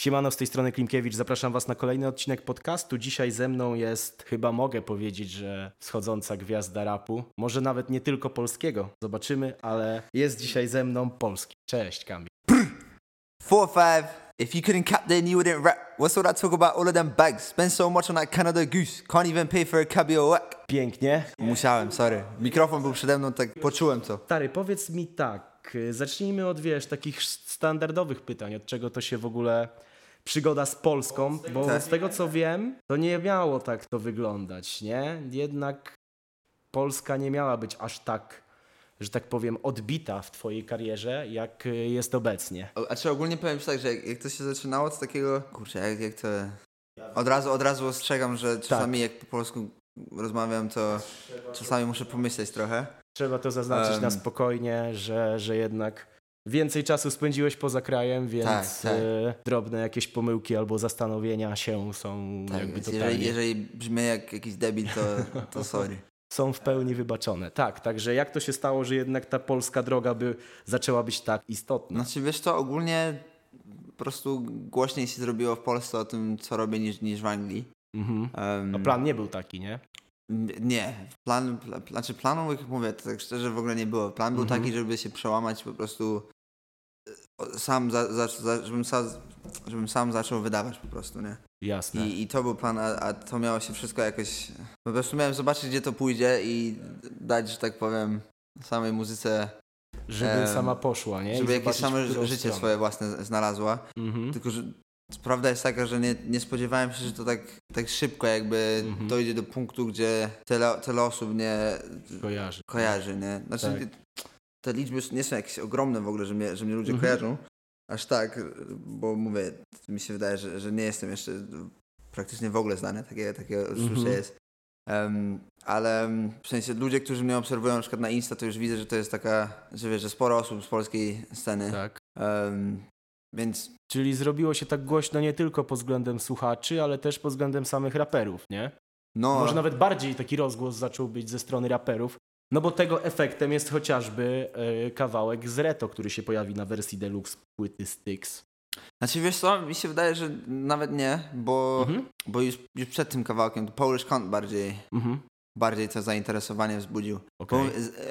Siemano, z tej strony Klimkiewicz. Zapraszam Was na kolejny odcinek podcastu. Dzisiaj ze mną jest, chyba mogę powiedzieć, że wschodząca gwiazda rapu. Może nawet nie tylko polskiego. Zobaczymy, ale jest dzisiaj ze mną polski. Cześć, Kamil. Four or five. If you couldn't cap then you wouldn't rap. What's all that talk about all of them bags? Spend so much on that Canada goose. Can't even pay for a cabbie or whack. Pięknie. Musiałem, sorry. Mikrofon był przede mną, tak poczułem to. Stary, powiedz mi tak. Zacznijmy od, wiesz, takich standardowych pytań. Od czego to się w ogóle przygoda z Polską, bo Tak. z tego co wiem, to nie miało tak to wyglądać, nie? Jednak Polska nie miała być aż tak, że tak powiem, odbita w twojej karierze, jak y, jest obecnie. A czy ogólnie powiem ci tak, że jak, jak to się zaczynało, to takiego... Kurczę, jak, jak to... Od razu, od razu ostrzegam, że czasami jak po polsku rozmawiam, to czasami muszę pomyśleć trochę. Trzeba to zaznaczyć Em. na spokojnie, że, że jednak więcej czasu spędziłeś poza krajem, więc Tak, tak. y, drobne jakieś pomyłki albo zastanowienia się są Tak, jakby totalnie... jeżeli, jeżeli brzmię jak jakiś debil, to, to sorry. są w pełni wybaczone. Tak, także jak to się stało, że jednak ta polska droga by zaczęła być tak istotna? Znaczy wiesz co, ogólnie po prostu głośniej się zrobiło w Polsce o tym, co robię niż, niż w Anglii. Mhm. Em, A plan nie był taki, nie? Nie, plan, pla, znaczy planu, jak mówię, to tak szczerze w ogóle nie było. Plan był Mhm. taki, żeby się przełamać po prostu e, sam, za, za, za, żebym, sam, żebym sam zaczął wydawać po prostu, nie? Jasne. I, i to był plan, a, a to miało się wszystko jakoś... Po prostu miałem zobaczyć, gdzie to pójdzie i dać, że tak powiem, samej muzyce, Żeby sama poszła, nie? I żeby jakieś którą życie stronę. swoje własne znalazła. Mhm. Tylko, że prawda jest taka, że nie, nie spodziewałem się, że to tak, tak szybko jakby Mhm. dojdzie do punktu, gdzie tyle, tyle osób mnie Kojarzy. kojarzy, nie? Znaczy, Tak. te liczby nie są jakieś ogromne w ogóle, że mnie, że mnie ludzie Mhm. kojarzą. Aż tak, bo mówię, mi się wydaje, że, że nie jestem jeszcze praktycznie w ogóle znany, takie, takie odczucie Mhm. jest. Em, ale w sensie ludzie, którzy mnie obserwują na przykład na Insta, to już widzę, że to jest taka, że wiesz, że sporo osób z polskiej sceny. Tak. Em, więc Czyli zrobiło się tak głośno nie tylko pod względem słuchaczy, ale też pod względem samych raperów, nie? no... Może nawet bardziej taki rozgłos zaczął być ze strony raperów. No bo tego efektem jest chociażby e, kawałek z Reto, który się pojawi na wersji deluxe płyty Styx. Znaczy wiesz co, mi się wydaje, że nawet nie, bo, Mhm. bo już, już przed tym kawałkiem to Polish Cunt bardziej, Mhm. Bardziej to zainteresowanie wzbudził. Okej. Bo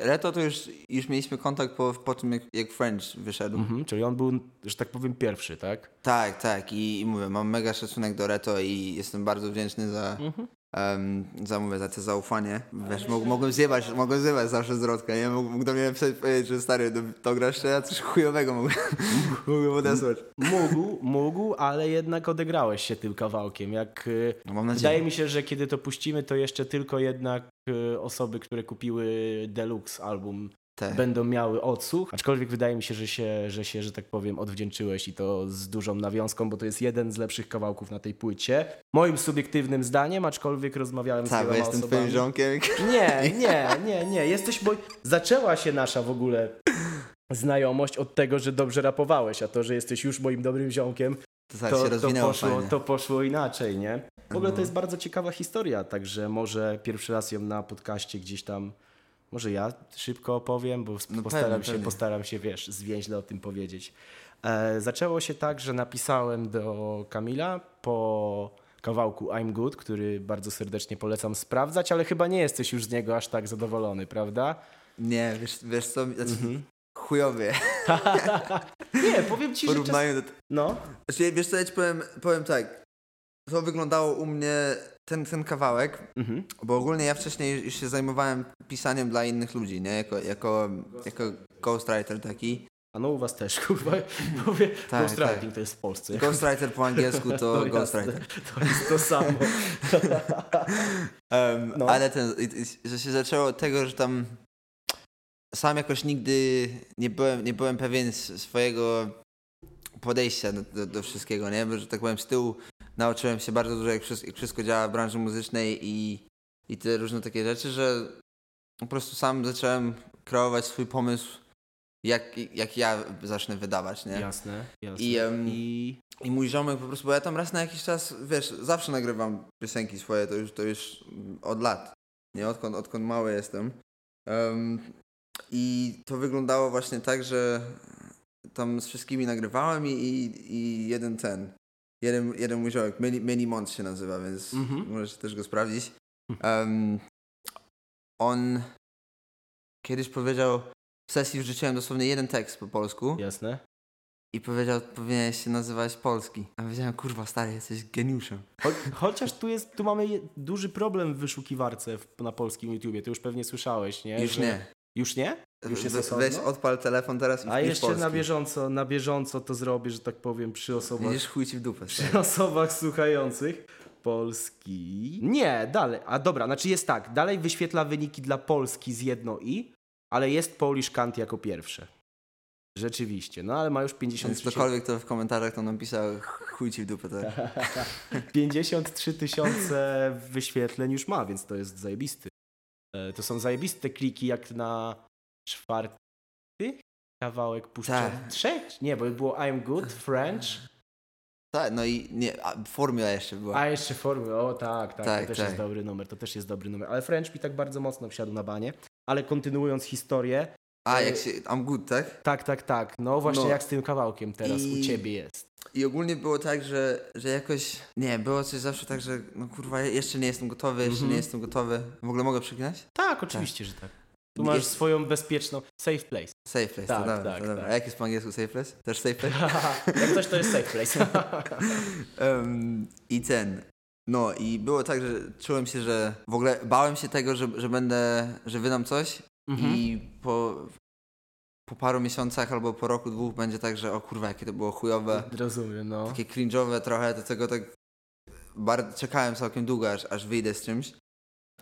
Reto to już, już mieliśmy kontakt po, po tym, jak, jak French wyszedł. Mhm. Czyli on był, że tak powiem, pierwszy, tak? Tak, tak. I, I mówię, mam mega szacunek do Reto i jestem bardzo wdzięczny za, Mhm. Em, za, mówię, za to zaufanie. Wiesz, mógł, mogłem zjebać, mogłem zjebać zawsze z Rodka, nie? Mógł, mógł do mnie powiedzieć, że stary, to, to grasz ja coś chujowego mogłem, mogłem odesłać. Mógł, mógł, ale jednak odegrałeś się tym kawałkiem. Jak, y, No, mam nadzieję. wydaje mi się, że kiedy to puścimy, to jeszcze tylko jednak y, osoby, które kupiły deluxe album Tak. będą miały odsłuch. Aczkolwiek wydaje mi się, że się, że się, że tak powiem, odwdzięczyłeś i to z dużą nawiązką, bo to jest jeden z lepszych kawałków na tej płycie. Moim subiektywnym zdaniem, aczkolwiek rozmawiałem z Tak, bo wieloma jestem osobami. twoim ziomkiem. Nie, nie, nie, nie. Jesteś, bo zaczęła się nasza w ogóle znajomość od tego, że dobrze rapowałeś, a to, że jesteś już moim dobrym ziomkiem, To tak to, się to, poszło, fajnie. to poszło inaczej, nie? W ogóle to No. jest bardzo ciekawa historia, także może pierwszy raz ją na podcaście gdzieś tam, może ja szybko opowiem, bo No postaram, pewnie, się, pewnie. postaram się, wiesz, zwięźle o tym powiedzieć. E, zaczęło się tak, że napisałem do Kamila po kawałku I'm Good, który bardzo serdecznie polecam sprawdzać, ale chyba nie jesteś już z niego aż tak zadowolony, prawda? Nie, wiesz, wiesz co, znaczy, Mhm. chujowie. nie, powiem ci, W że czas... porównaniu do... No, Znaczy, wiesz co, ja ci powiem, powiem tak. To wyglądało u mnie ten, ten kawałek, mhm. bo ogólnie ja wcześniej już się zajmowałem pisaniem dla innych ludzi, nie? Jako, jako, jako ghostwriter taki. a no u was też, kurwa, mówię, Tak, ghostwriting tak. to jest w Polsce. Ghostwriter po angielsku to No ghostwriter. To jest to samo. Um, No. Ale ten, że się zaczęło od tego, że tam sam jakoś nigdy nie byłem, nie byłem pewien swojego podejścia do, do, do wszystkiego, nie? Bo, że tak powiem, z tyłu nauczyłem się bardzo dużo, jak wszystko, jak wszystko działa w branży muzycznej i, i te różne takie rzeczy, że po prostu sam zacząłem kreować swój pomysł, jak, jak ja zacznę wydawać, nie? Jasne, jasne. I, em, I... I mój ziomek po prostu, bo ja tam raz na jakiś czas, wiesz, zawsze nagrywam piosenki swoje, to już, to już od lat, nie? Odkąd, odkąd mały jestem. Em, I to wyglądało właśnie tak, że tam z wszystkimi nagrywałem i, i, i jeden ten, jeden, jeden mój ziomek, Mini, Mini Mont się nazywa, więc Mhm. możesz też go sprawdzić. Um, on kiedyś powiedział, w sesji wrzuciłem dosłownie jeden tekst po polsku Jasne. i powiedział, powinieneś się nazywać Polski. A powiedziałem, kurwa stary, jesteś geniuszem. Cho chociaż tu jest, tu mamy duży problem w wyszukiwarce w, na polskim YouTubie. Ty już pewnie słyszałeś, nie? Już Że- nie. Już nie? Już jest osobno? Weź odpal telefon teraz i A jeszcze Polski. na bieżąco, na bieżąco to zrobię, że tak powiem, przy osobach, Widzisz, chuj ci w dupę. przy osobach słuchających. Polski. Nie, dalej. A dobra, znaczy jest tak. Dalej wyświetla wyniki dla Polski z jedno i, ale jest Polish Kant jako pierwsze. Rzeczywiście. No ale ma już Więc 53 ktokolwiek to w komentarzach to napisał, chuj ci w dupę. Tak. 53 tysiące wyświetleń już ma, więc to jest zajebisty. E, To są zajebiste kliki jak na czwarty kawałek puszczony. Tak. Trzech? Nie, bo było I'm Good, French, tak, no i nie, a formula jeszcze była. a jeszcze Formuły. O tak, tak, Tak, to też tak. jest dobry numer, to też jest dobry numer. Ale French mi tak bardzo mocno wsiadł na banie. Ale kontynuując historię, A, e, jak się, I'm good, tak? tak, tak, tak. No właśnie No. jak z tym kawałkiem teraz I- u ciebie jest. I ogólnie było tak, że, że jakoś, nie, było coś zawsze tak, że no kurwa, jeszcze nie jestem gotowy, jeszcze Mhm. nie jestem gotowy. W ogóle mogę przeklinać? Tak, oczywiście, że tak. Tu masz Jest- swoją bezpieczną safe place. Safe place, Tak, to dobra, tak, dobra. tak. A jak jest po angielsku safe place? Też safe place? jak coś to jest safe place. Em, I ten. No i było tak, że czułem się, że w ogóle bałem się tego, że, że będę, że wydam coś Mhm. i po, po paru miesiącach albo po roku, dwóch będzie tak, że o kurwa, jakie to było chujowe, Rozumiem, no. takie cringe'owe trochę, do tego tak bardzo czekałem całkiem długo, aż, aż wyjdę z czymś.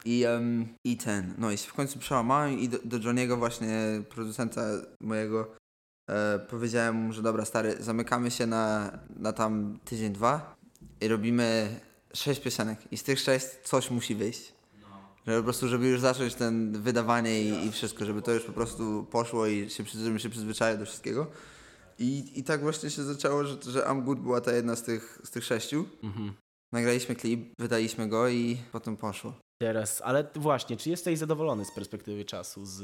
I, em, I ten, no i się w końcu przełamałem i do, do Johniego właśnie, producenta mojego, e, powiedziałem mu, że dobra stary, zamykamy się na, na tam tydzień, dwa i robimy sześć piosenek i z tych sześć coś musi wyjść. Że po prostu, żeby już zacząć ten wydawanie i, i wszystko, żeby to już po prostu poszło i się, żebym się przyzwyczaił do wszystkiego. I, I tak właśnie się zaczęło, że, że I'm Good była ta jedna z tych, z tych sześciu. Mhm. Nagraliśmy klip, wydaliśmy go i potem poszło. Teraz, ale właśnie, czy jesteś zadowolony z perspektywy czasu z,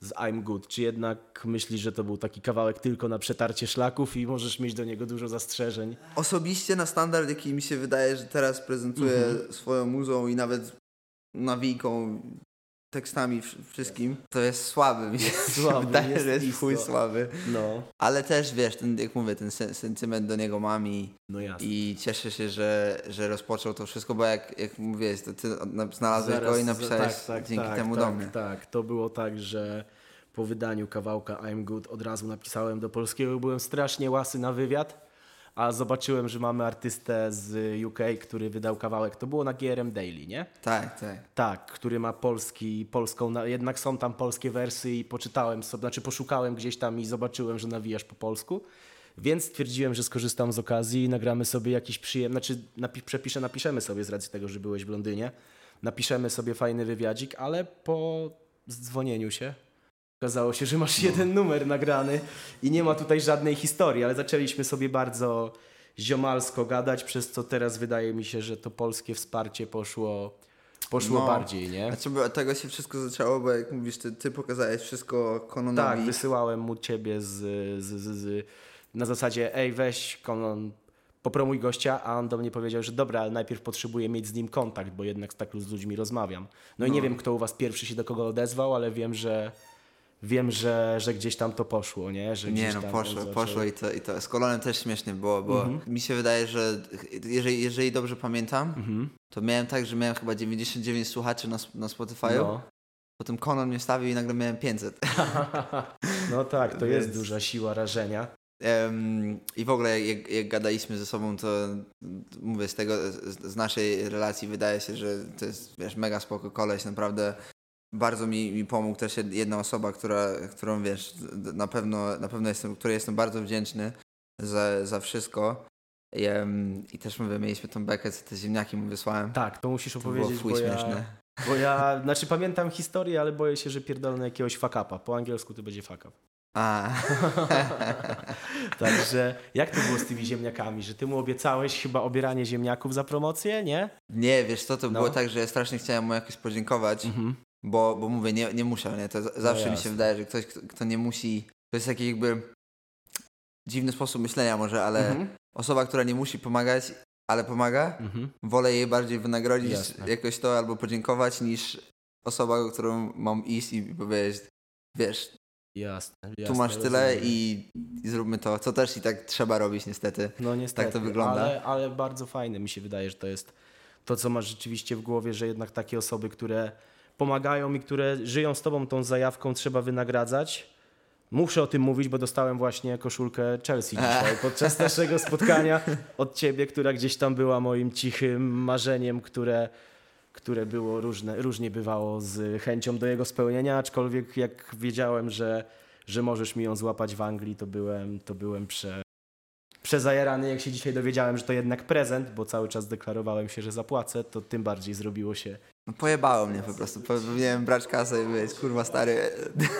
z I'm Good? Czy jednak myślisz, że to był taki kawałek tylko na przetarcie szlaków i możesz mieć do niego dużo zastrzeżeń? Osobiście na standard, jaki mi się wydaje, że teraz prezentuję Mhm. swoją muzą i nawet nawijką, tekstami, wsz- wszystkim, to jest słaby. Mi się Słaby, wydaje, jest że jest chuj słaby. No, Ale też, wiesz, ten, jak mówię, ten sen- sentyment do niego mam i, no i cieszę się, że, że rozpoczął to wszystko, bo jak, jak mówiłeś, to ty na- znalazłeś go i napisałeś tak, tak, dzięki tak, temu tak, do mnie. Tak, to było tak, że po wydaniu kawałka I'm Good od razu napisałem do polskiego. Byłem strasznie łasy na wywiad, a zobaczyłem, że mamy artystę z UK, który wydał kawałek. To było na GRM Daily, nie? Tak, tak. Tak, który ma polski, polską, na- jednak są tam polskie wersy i poczytałem sobie, znaczy poszukałem gdzieś tam i zobaczyłem, że nawijasz po polsku. Więc stwierdziłem, że skorzystam z okazji i nagramy sobie jakiś przyjemny, znaczy napi- przepiszę, napiszemy sobie z racji tego, że byłeś w Londynie. Napiszemy sobie fajny wywiadzik, ale po zdzwonieniu się okazało się, że masz jeden numer nagrany i nie ma tutaj żadnej historii, ale zaczęliśmy sobie bardzo ziomalsko gadać, przez co teraz wydaje mi się, że to polskie wsparcie poszło, poszło No. bardziej, nie? Znaczy, bo od tego się wszystko zaczęło, bo jak mówisz, ty, ty pokazałeś wszystko Kononowi. Tak, wysyłałem mu ciebie z, z, z, z, na zasadzie ej weź Konon, popromuj gościa, a on do mnie powiedział, że dobra, ale najpierw potrzebuję mieć z nim kontakt, bo jednak tak z ludźmi rozmawiam. No, i nie No. wiem, kto u was pierwszy się do kogo odezwał, ale wiem, że wiem, że, że gdzieś tam to poszło, nie? Że Nie no, poszło, zaczął- poszło i to, i to z Kolonem też śmiesznie było, bo Mhm. mi się wydaje, że jeżeli, jeżeli dobrze pamiętam, Mhm. to miałem tak, że miałem chyba 99 słuchaczy na, na Spotify'u, No. potem Konon mnie stawił i nagle miałem 500. no tak, to jest Więc- duża siła rażenia. Em, I w ogóle jak, jak gadaliśmy ze sobą, to mówię, z tego, z, z naszej relacji wydaje się, że to jest, wiesz, mega spoko koleś, naprawdę bardzo mi, mi pomógł też jed- jedna osoba, która, którą, wiesz, na pewno, na pewno jestem, której jestem bardzo wdzięczny za, za wszystko. I, em, I też mówię, mieliśmy tą bekę, co te ziemniaki mu wysłałem. Tak, to musisz to było opowiedzieć, bo śmieszne. ja, bo ja, znaczy pamiętam historię, ale boję się, że pierdolę jakiegoś fuck upa. Po angielsku to będzie fuck up. A. Także jak to było z tymi ziemniakami? Że ty mu obiecałeś chyba obieranie ziemniaków za promocję, nie? Nie, wiesz co, to No. było tak, że ja strasznie chciałem mu jakoś podziękować. Mhm. Bo, bo mówię, nie, nie musiał, nie? To z- zawsze mi się wydaje, że ktoś, kto, kto nie musi, to jest takie jakby, dziwny sposób myślenia może, ale Mhm. osoba, która nie musi pomagać, ale pomaga, Mhm. wolę jej bardziej wynagrodzić Jasne. jakoś to albo podziękować niż osoba, którą mam iść i powiedzieć, wiesz, Jasne, jasne. tu masz tyle i, i zróbmy to, co też i tak trzeba robić niestety. No niestety, tak to wygląda. Ale, ale bardzo fajne mi się wydaje, że to jest to, co masz rzeczywiście w głowie, że jednak takie osoby, które pomagają i które żyją z tobą tą zajawką, trzeba wynagradzać. Muszę o tym mówić, bo dostałem właśnie koszulkę Chelsea dzisiaj podczas naszego spotkania od ciebie, która gdzieś tam była moim cichym marzeniem, które, które było różne, różnie bywało z chęcią do jego spełnienia, aczkolwiek jak wiedziałem, że, że możesz mi ją złapać w Anglii, to byłem, to byłem prze, przezajarany, jak się dzisiaj dowiedziałem, że to jednak prezent, bo cały czas deklarowałem się, że zapłacę, to tym bardziej zrobiło się. No, pojebało mnie po prostu, powinienem brać kasę i powiedzieć, kurwa stary,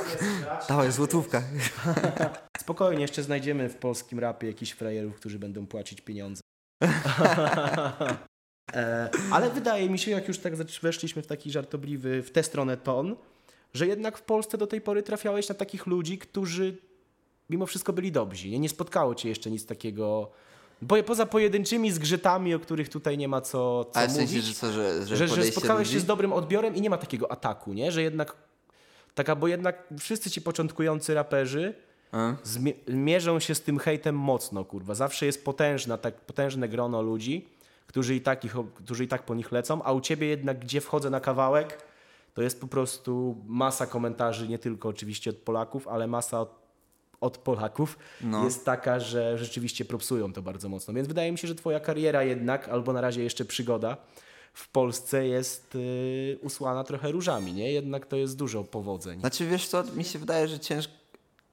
dawaj złotówka. Spokojnie, jeszcze znajdziemy w polskim rapie jakichś frajerów, którzy będą płacić pieniądze. E, Ale wydaje mi się, jak już tak weszliśmy w taki żartobliwy, w tę stronę ton, że jednak w Polsce do tej pory trafiałeś na takich ludzi, którzy mimo wszystko byli dobrzy. Nie, nie spotkało cię jeszcze nic takiego, bo poza pojedynczymi zgrzytami, o których tutaj nie ma co, co A w mówić. sensie, że co, że, że, że, że spotkałeś się ludzi? z dobrym odbiorem i nie ma takiego ataku, nie? Że jednak taka, bo jednak wszyscy ci początkujący raperzy mierzą się z tym hejtem mocno, kurwa. Zawsze jest potężna, tak, potężne grono ludzi, którzy i, tak ich, którzy i tak po nich lecą, a u ciebie jednak, gdzie wchodzę na kawałek, to jest po prostu masa komentarzy, nie tylko oczywiście od Polaków, ale masa od, od Polaków No. jest taka, że rzeczywiście propsują to bardzo mocno. Więc wydaje mi się, że twoja kariera jednak, albo na razie jeszcze przygoda w Polsce jest y, usłana trochę różami, nie? Jednak to jest dużo powodzeń. Znaczy wiesz co, mi się wydaje, że ciężko,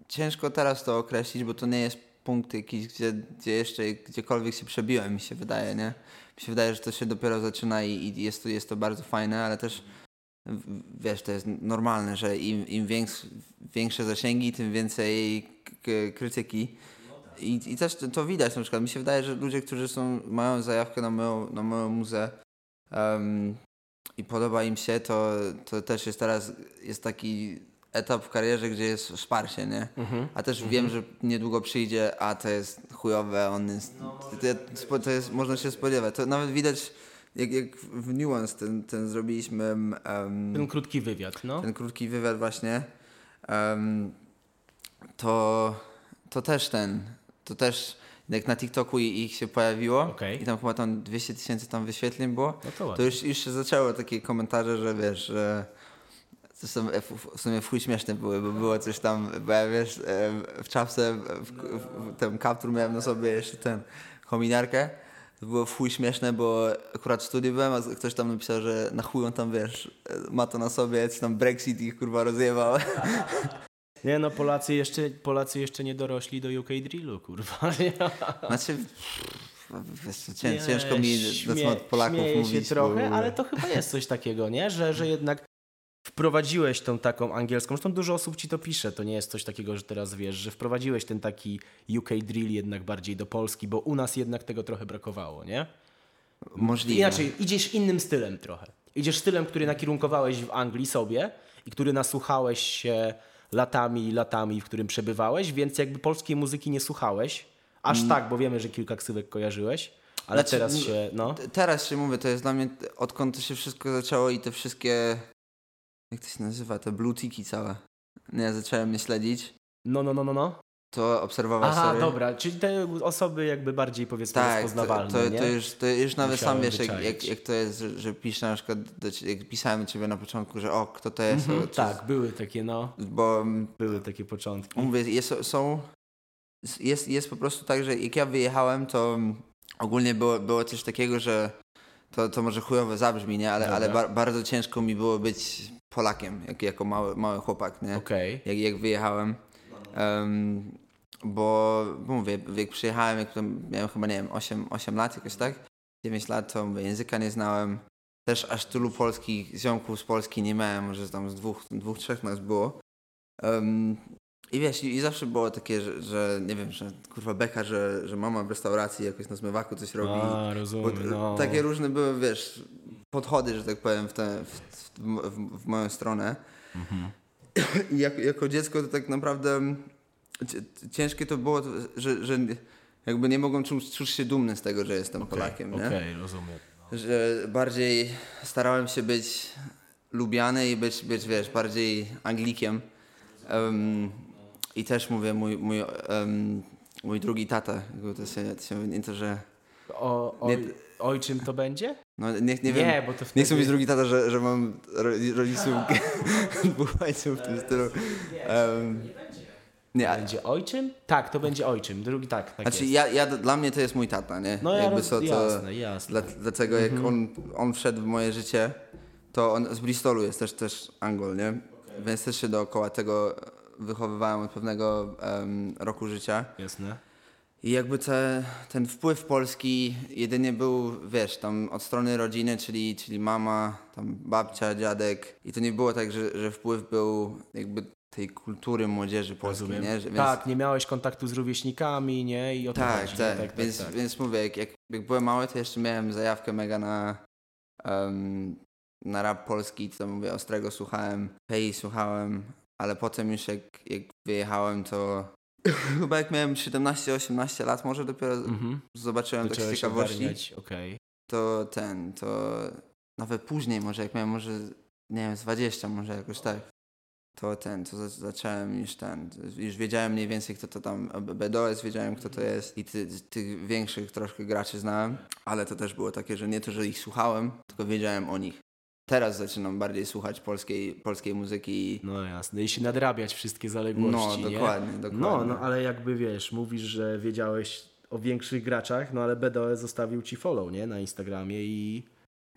ciężko teraz to określić, bo to nie jest punkt jakiś, gdzie, gdzie jeszcze gdziekolwiek się przebiłem, mi się wydaje, nie? Mi się wydaje, że to się dopiero zaczyna i, i jest, to, jest to bardzo fajne, ale też wiesz, to jest normalne, że im, im większ, większe zasięgi, tym więcej krytyki. I, I też to, to widać na przykład. Mi się wydaje, że ludzie, którzy są, mają zajawkę na moją, na moją muzę em, i podoba im się, to, to też jest teraz jest taki etap w karierze, gdzie jest wsparcie, nie? Mhm. A też wiem, że niedługo przyjdzie, a to jest chujowe, on jest, to, to jest, można się spodziewać. To nawet widać, jak, jak w Nuance ten, ten zrobiliśmy em, Ten krótki wywiad, no. ten krótki wywiad właśnie, em, to, to też ten, to też jak na TikToku i- ich się pojawiło Okej. i tam chyba tam 200 tysięcy tam wyświetleń było, No to to już, już się zaczęło takie komentarze, że wiesz, że to są, w, w sumie w chuj śmieszne były, bo było coś tam, bo ja wiesz, e, w czapce, w, w, w ten kaptur miałem na sobie jeszcze ten kominiarkę. To było w chuj śmieszne, bo akurat w studiu byłem, a ktoś tam napisał, że na chuj on tam, wiesz, ma to na sobie, czy tam Brexit ich kurwa rozjebał. Nie no, Polacy jeszcze, Polacy jeszcze nie dorośli do UK Drillu, kurwa. Znaczy, wiesz, co, cię, Nie, ciężko mi na temat Polaków śmieję mówić. się trochę, bo... ale to chyba jest coś takiego, nie? Że, że jednak wprowadziłeś tą taką angielską, zresztą dużo osób ci to pisze, to nie jest coś takiego, że teraz wiesz, że wprowadziłeś ten taki UK drill jednak bardziej do Polski, bo u nas jednak tego trochę brakowało, nie? Możliwe. Inaczej, idziesz innym stylem trochę. Idziesz stylem, który nakierunkowałeś w Anglii sobie i który nasłuchałeś się latami i latami, w którym przebywałeś, więc jakby polskiej muzyki nie słuchałeś, aż tak, bo wiemy, że kilka ksywek kojarzyłeś, ale Mm. Znaczy, teraz się, no... Teraz się mówię, to jest dla mnie, odkąd to się wszystko zaczęło i te wszystkie, jak to się nazywa, te blue tiki całe. Nie, zacząłem mnie śledzić, No, no, no, no, no. to obserwować Aha, sorry. dobra, czyli te osoby jakby bardziej powiedzmy Tak, to, rozpoznawalne, to, nie? to, już, to już nawet Musiałem sam wiesz, jak, jak, jak to jest, że, że piszę na przykład, do, jak pisałem do ciebie na początku, że o, kto to jest, Mhm, o, czy- tak, były takie, no, bo były takie początki. Mówię, jest, są, jest, jest po prostu tak, że jak ja wyjechałem, to ogólnie było, było coś takiego, że to, to może chujowo zabrzmi, nie? Ale, ale bardzo ciężko mi było być Polakiem, jak, jako mały, mały chłopak, nie? Okej. Jak, jak wyjechałem. Em, bo bo mówię, jak przyjechałem, jak miałem chyba, nie wiem, 8, 8 lat jakoś tak, 9 lat, to mówię, języka nie znałem. Też aż tylu polskich ziomków z Polski nie miałem, może tam z dwóch, dwóch trzech nas było. Em, I wiesz, i, i zawsze było takie, że, że nie wiem, że kurwa beka, że, że mama w restauracji jakoś na zmywaku coś robi. A, Bo, rozumiem, no. Takie różne były, wiesz, podchody, że tak powiem, w, te, w, w, w moją stronę. Mhm. I jako, jako dziecko to tak naprawdę ciężkie to było, że, że jakby nie mogłem czuć, czuć się dumny z tego, że jestem Polakiem, Okej, okej, rozumiem. Że bardziej starałem się być lubiany i być, być wiesz, bardziej Anglikiem. Em, I też mówię, mój, mój, em, mój drugi tata, to się, to się nie to, że... O, Nie- oj, ojczym to będzie? No, nie, nie, wiem, nie, bo to nie wtedy... chcę być drugi tata, że, że mam ro- rodziców buchańców w tym stylu. Em, nie, a- Będzie ojczym? Tak, to będzie ojczym. Drugi tak, tak Znaczy jest. ja, ja, dla mnie to jest mój tata, nie? No ja Jakby roz... co, to, jasne, jasne. Dla, dlatego jak on, on wszedł w moje życie, to on z Bristolu jest też, też Angol, nie? Więc też się dookoła tego wychowywałem od pewnego em, roku życia. Jasne. I jakby te, ten wpływ polski jedynie był, wiesz, tam od strony rodziny, czyli, czyli mama, tam babcia, dziadek. I to nie było tak, że, że wpływ był jakby tej kultury młodzieży polskiej, Rozumiem. nie? Że, więc, Tak, nie miałeś kontaktu z rówieśnikami, nie? I o tak, chodzi, tak, nie? tak, więc, tak, tak. więc mówię, jak, jak, jak byłem mały, to jeszcze miałem zajawkę mega na, em, na rap polski, to mówię, Ostrego słuchałem, Pei słuchałem, ale potem już jak, jak wyjechałem, to chyba jak miałem 17-18 lat może dopiero Mhm. zobaczyłem tak z ciekawości, okej. to ten, to nawet później może jak miałem może, nie wiem, z 20 może jakoś tak, to ten, to za, zacząłem już ten, już wiedziałem mniej więcej kto to tam, BDOS wiedziałem kto to jest i ty, tych większych troszkę graczy znałem, ale to też było takie, że nie to, że ich słuchałem, tylko wiedziałem o nich. Teraz zaczynam bardziej słuchać polskiej, polskiej muzyki i No jasne. I się nadrabiać wszystkie no, zaległości, nie? dokładnie, dokładnie. No, no ale jakby wiesz, mówisz, że wiedziałeś o większych graczach, no ale BDOE zostawił ci follow, nie? Na Instagramie i,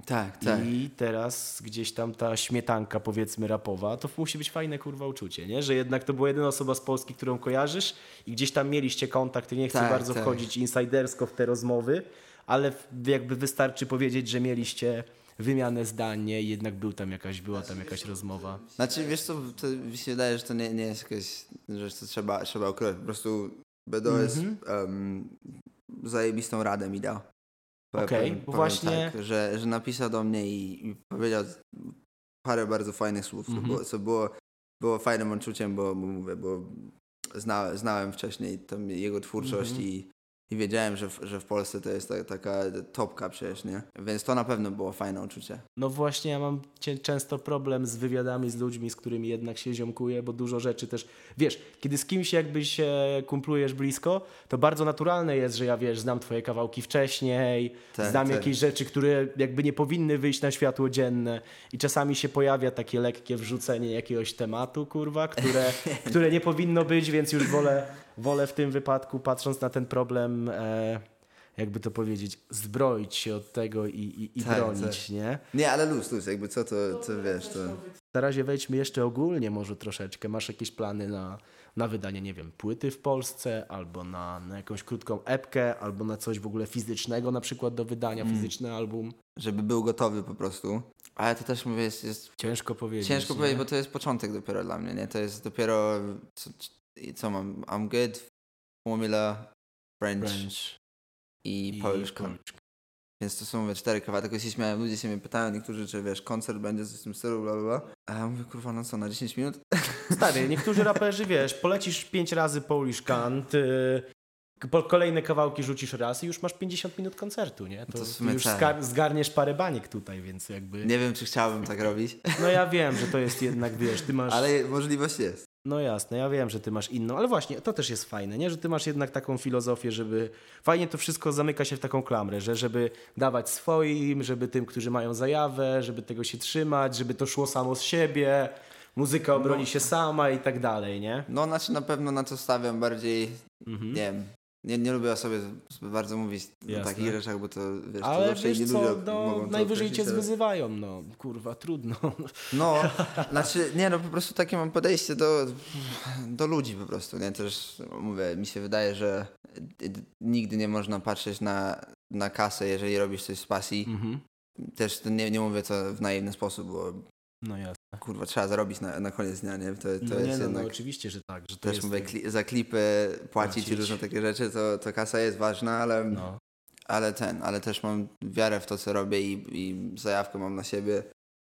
Tak, tak. i teraz gdzieś tam ta śmietanka powiedzmy rapowa, to musi być fajne kurwa uczucie, nie? Że jednak to była jedyna osoba z Polski, którą kojarzysz i gdzieś tam mieliście kontakt, nie chcę Tak, bardzo tak. wchodzić insidersko w te rozmowy, ale jakby wystarczy powiedzieć, że mieliście wymianę zdań, nie? I jednak był tam jakaś, była tam jakaś rozmowa. Znaczy, wiesz co, to mi się wydaje, że to nie, nie jest jakaś rzecz, co trzeba, trzeba ukrywać. Po prostu BDOS Mhm. um, zajebistą radę mi dał. Okej, powiem właśnie- Tak, że, że napisał do mnie i, i powiedział parę bardzo fajnych słów, Mhm. co, było, co było, było fajnym odczuciem, bo, bo mówię, bo zna, znałem wcześniej tam jego twórczość Mhm. i, i wiedziałem, że w, że w Polsce to jest ta, taka topka przecież, nie? Więc to na pewno było fajne uczucie. No właśnie, ja mam często problem z wywiadami z ludźmi, z którymi jednak się ziomkuję, bo dużo rzeczy też, wiesz, kiedy z kimś jakby się kumplujesz blisko, to bardzo naturalne jest, że ja, wiesz, znam twoje kawałki wcześniej, Tak, znam tak. jakieś rzeczy, które jakby nie powinny wyjść na światło dzienne i czasami się pojawia takie lekkie wrzucenie jakiegoś tematu, kurwa, które, które nie powinno być, więc już wolę, wolę w tym wypadku, patrząc na ten problem, e, jakby to powiedzieć, zbroić się od tego i, i, i Tak, bronić, nie? Nie, ale luz, luz, jakby co to, to wiesz, to... Na razie wejdźmy jeszcze ogólnie może troszeczkę. Masz jakieś plany na, na wydanie, nie wiem, płyty w Polsce, albo na, na jakąś krótką epkę, albo na coś w ogóle fizycznego, na przykład do wydania, Mm. fizyczny album? żeby był gotowy po prostu. Ale to też mówię, jest, jest Ciężko powiedzieć. ciężko nie? powiedzieć, bo to jest początek dopiero dla mnie, nie? To jest dopiero, co, co mam, I'm good, Formula, French, French i, i Polish. Więc to są mówię, cztery kawałki. Tylko się śmiałem, ludzie się mnie pytają, niektórzy, czy wiesz, koncert będzie z tym stylu, bla, bla, bla. A ja mówię, kurwa, no co, na 10 minut? Stary, niektórzy raperzy, wiesz, polecisz pięć razy Polish Kant, po kolejne kawałki rzucisz raz i już masz 50 minut koncertu, nie? To, To w to sumie już zgar- zgarniesz parę baniek tutaj, więc jakby... Nie wiem, czy chciałbym tak robić, No ja wiem, że to jest jednak, wiesz, ty masz... ale możliwość jest. No jasne, ja wiem, że ty masz inną, ale właśnie to też jest fajne, nie? Że ty masz jednak taką filozofię, żeby fajnie to wszystko zamyka się w taką klamrę, że żeby dawać swoim, żeby tym, którzy mają zajawę, żeby tego się trzymać, żeby to szło samo z siebie, muzyka obroni się sama i tak dalej, nie? No, znaczy na pewno na to stawiam bardziej, Mhm. nie wiem, nie, nie lubię o sobie bardzo mówić o Jasne. takich rzeczach, bo to, wiesz, to Ale zawsze wiesz inni co, ludzie no, to najwyżej cię zwyzywają, no kurwa, trudno. No, znaczy, nie no, po prostu takie mam podejście do, do ludzi po prostu, nie? Też mówię, mi się wydaje, że nigdy nie można patrzeć na, na kasę, jeżeli robisz coś z pasji. Mhm. Też to nie, nie mówię to w naiwny sposób, bo No. Kurwa, trzeba zarobić na, na koniec dnia, nie? To, to No jest nie, no, jednak... no oczywiście, że tak, że to też jest... mówię, kli, za klipy płacić i Płacić. różne takie rzeczy, to, to kasa jest ważna, ale, No. ale ten, ale też mam wiarę w to, co robię i, i zajawkę mam na siebie.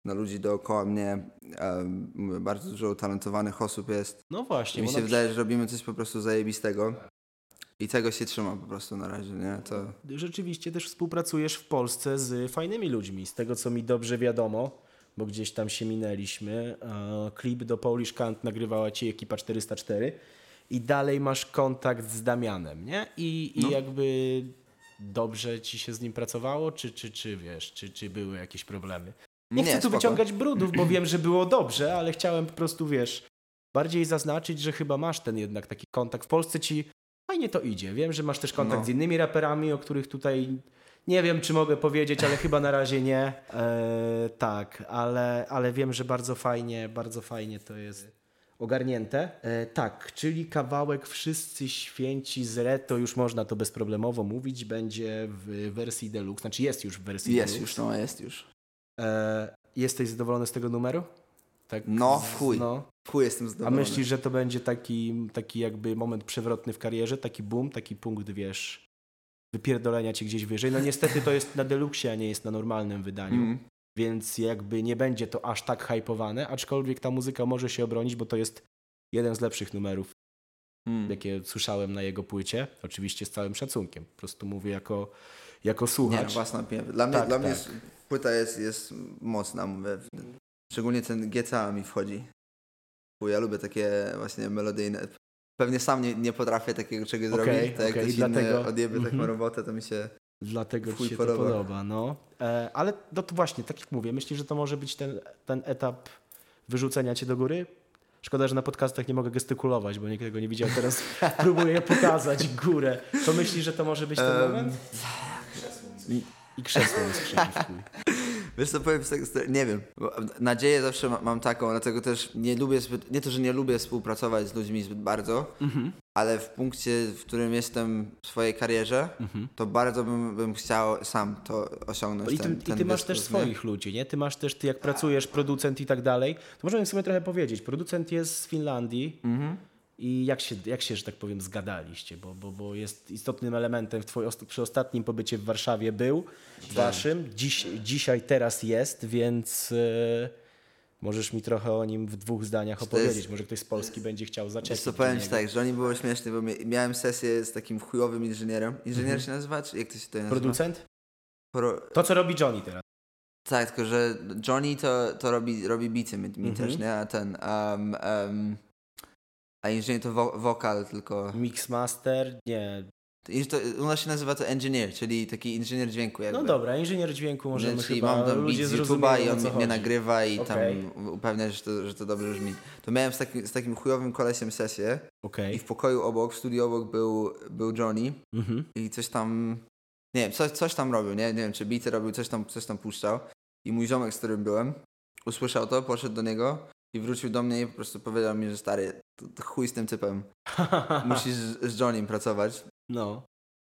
na ludzi dookoła mnie. Um, mówię, bardzo dużo utalentowanych osób jest. No właśnie. Mi bo się wydaje, że robimy coś po prostu zajebistego. I tego się trzyma po prostu na razie, nie? To... rzeczywiście też współpracujesz w Polsce z fajnymi ludźmi. Z tego, co mi dobrze wiadomo, bo gdzieś tam się minęliśmy. e, Klip do Polish Kant nagrywała ci ekipa 404 i dalej masz kontakt z Damianem, nie? I, i No. jakby dobrze ci się z nim pracowało, czy, czy, czy wiesz, czy, czy były jakieś problemy? Nie, chcę tu wyciągać brudów, bo wiem, że było dobrze, ale chciałem po prostu, wiesz, bardziej zaznaczyć, że chyba masz ten jednak taki kontakt. W Polsce ci fajnie to idzie. Wiem, że masz też kontakt No. z innymi raperami, o których tutaj nie wiem, czy mogę powiedzieć, ale chyba na razie nie. E, tak, ale, ale wiem, że bardzo fajnie, bardzo fajnie to jest ogarnięte. E, tak, czyli kawałek Wszyscy Święci z Re, to już można to bezproblemowo mówić, będzie w wersji deluxe, znaczy jest już w wersji Jest deluxe. już, no jest już. E, jesteś zadowolony z tego numeru? Tak, No, w chuj. No. Chuj, jestem A zadowolony. myślisz, że to będzie taki, taki jakby moment przewrotny w karierze, taki boom, taki punkt, wiesz, wypierdolenia cię gdzieś wyżej? No niestety to jest na deluxe, a nie jest na normalnym wydaniu, Mm. więc jakby nie będzie to aż tak hypowane, aczkolwiek ta muzyka może się obronić, bo to jest jeden z lepszych numerów, Mm. jakie słyszałem na jego płycie. Oczywiście z całym szacunkiem. Po prostu mówię jako, jako Nie, słuchacz. własna opinia. Dla mnie, Tak, dla mnie tak. jest, płyta jest, jest mocna, mówię. Szczególnie ten GTA mi wchodzi. Bo ja lubię takie właśnie melodyjne. Pewnie sam nie, nie potrafię takiego czegoś Okej, zrobić. Tak jak okej, ktoś dlatego- inny odjeby taką mhm. robotę, to mi się... Dlatego ci się podoba. to podoba, no. E, ale no to właśnie, tak jak mówię, myślisz, że to może być ten, ten etap wyrzucenia cię do góry? Szkoda, że na podcastach nie mogę gestykulować, bo nikt tego nie widział. Teraz próbuję pokazać górę. To myślisz, że to może być ten Em, moment? I, I krzesło w chuj. Wiesz co, powiem z tego, nie wiem. Nadzieję zawsze ma, mam taką, dlatego też nie lubię zbyt, nie to, że nie lubię współpracować z ludźmi zbyt bardzo, Mhm. ale w punkcie, w którym jestem w swojej karierze, Mhm. to bardzo bym, bym chciał sam to osiągnąć. I ty, ten, i ten ty masz też dyskurs, nie? swoich ludzi, nie? Ty masz też, ty jak pracujesz, producent i tak dalej, to możemy sobie trochę powiedzieć. Producent jest z Finlandii, Mhm. I jak się, jak się, że tak powiem, zgadaliście? Bo, bo, bo jest istotnym elementem w twoim, ost- przy ostatnim pobycie w Warszawie był waszym, dziś, dzisiaj, teraz jest, więc e, możesz mi trochę o nim w dwóch zdaniach to opowiedzieć. jest- Może ktoś z Polski będzie chciał co, do powiem ci tak, że oni było śmieszne, bo mia- miałem sesję z takim chujowym inżynierem. Inżynier Mhm. się nazywa, czy jak to się to nazywa? Producent? Pro... To, co robi Johnny teraz. Tak, tylko że Johnny to, to robi, robi bity mi, mi Mhm. też, nie? A ten... Um, um, a inżynier to wo wokal tylko. Mixmaster? Nie. To, u nas się nazywa to engineer, czyli taki inżynier dźwięku jakby. No dobra, inżynier dźwięku możemy Nie, czyli chyba, mam tam ludzie z YouTube'a i on mnie, chodzi. nagrywa i Okej. tam upewnia, że to, że to dobrze brzmi. To miałem z takim, z takim chujowym kolesiem sesję Okej. i w pokoju obok, w studiu obok był, był Johnny Mhm. i coś tam, nie wiem, coś, coś tam robił, nie? nie wiem, czy bity robił, coś tam, coś tam puszczał i mój ziomek, z którym byłem, usłyszał to, poszedł do niego i wrócił do mnie i po prostu powiedział mi, że stary, to, to chuj z tym typem, musisz z, z Johnnym pracować No.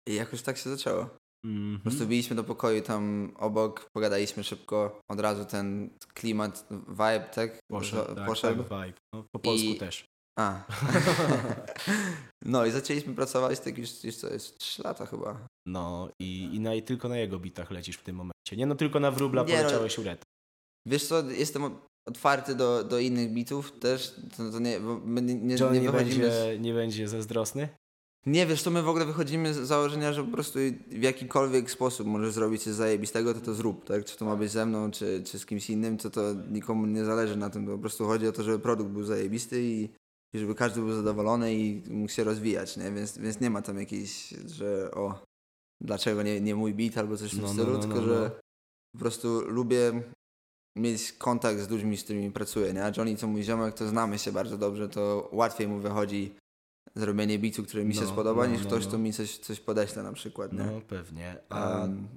i jakoś tak się zaczęło. Po Mhm. prostu biliśmy do pokoju tam obok, pogadaliśmy szybko, od razu ten klimat, vibe, tak? Poszedł, tak, poszedł. tak, vibe. No, po polsku I- też. A. no i zaczęliśmy pracować tak już, już co jest 3 lata chyba. No i, i, na, i tylko na jego bitach lecisz w tym momencie. Nie no, tylko na wróbla Nie, no- poleciałeś uret. Wiesz co, jestem otwarty do, do innych bitów też, to, to nie, nie, nie, John nie nie, wychodzimy... z- będzie, nie będzie zazdrosny? Nie, wiesz to my w ogóle wychodzimy z założenia, że po prostu w jakikolwiek sposób możesz zrobić coś zajebistego, to to zrób, tak? Czy to ma być ze mną, czy, czy z kimś innym, to to nikomu nie zależy na tym, po prostu chodzi o to, żeby produkt był zajebisty i, i żeby każdy był zadowolony i mógł się rozwijać, nie? Więc, więc nie ma tam jakiejś, że o, dlaczego nie, nie mój beat albo coś w tym No, no, stylu, no, tylko no, że no. po prostu lubię mieć kontakt z ludźmi, z którymi pracuję, nie? A Johnny, co mój ziomek, to znamy się bardzo dobrze, to łatwiej mu wychodzi zrobienie bitu, który mi się No, spodoba, no, niż no, ktoś, no. kto mi coś, coś podeśle na przykład, nie? No pewnie. A Um,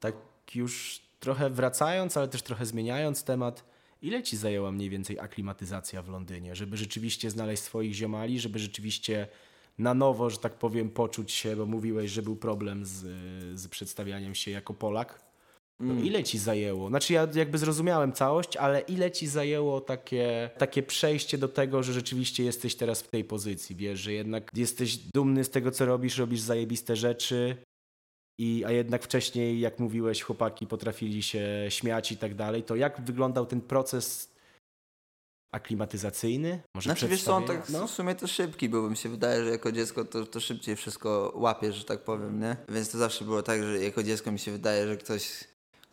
tak już trochę wracając, ale też trochę zmieniając temat, ile ci zajęła mniej więcej aklimatyzacja w Londynie, żeby rzeczywiście znaleźć swoich ziomali, żeby rzeczywiście na nowo, że tak powiem, poczuć się, bo mówiłeś, że był problem z, z przedstawianiem się jako Polak. No mm. ile ci zajęło? Znaczy ja jakby zrozumiałem całość, ale ile ci zajęło takie, takie przejście do tego, że rzeczywiście jesteś teraz w tej pozycji, wiesz, że jednak jesteś dumny z tego, co robisz, robisz zajebiste rzeczy I, a jednak wcześniej, jak mówiłeś, chłopaki potrafili się śmiać i tak dalej, to jak wyglądał ten proces aklimatyzacyjny? Może Znaczy wiesz co, on tak no? w sumie to szybki był, mi się wydaje, że jako dziecko to, to szybciej wszystko łapie, że tak powiem, nie? Więc to zawsze było tak, że jako dziecko mi się wydaje, że ktoś,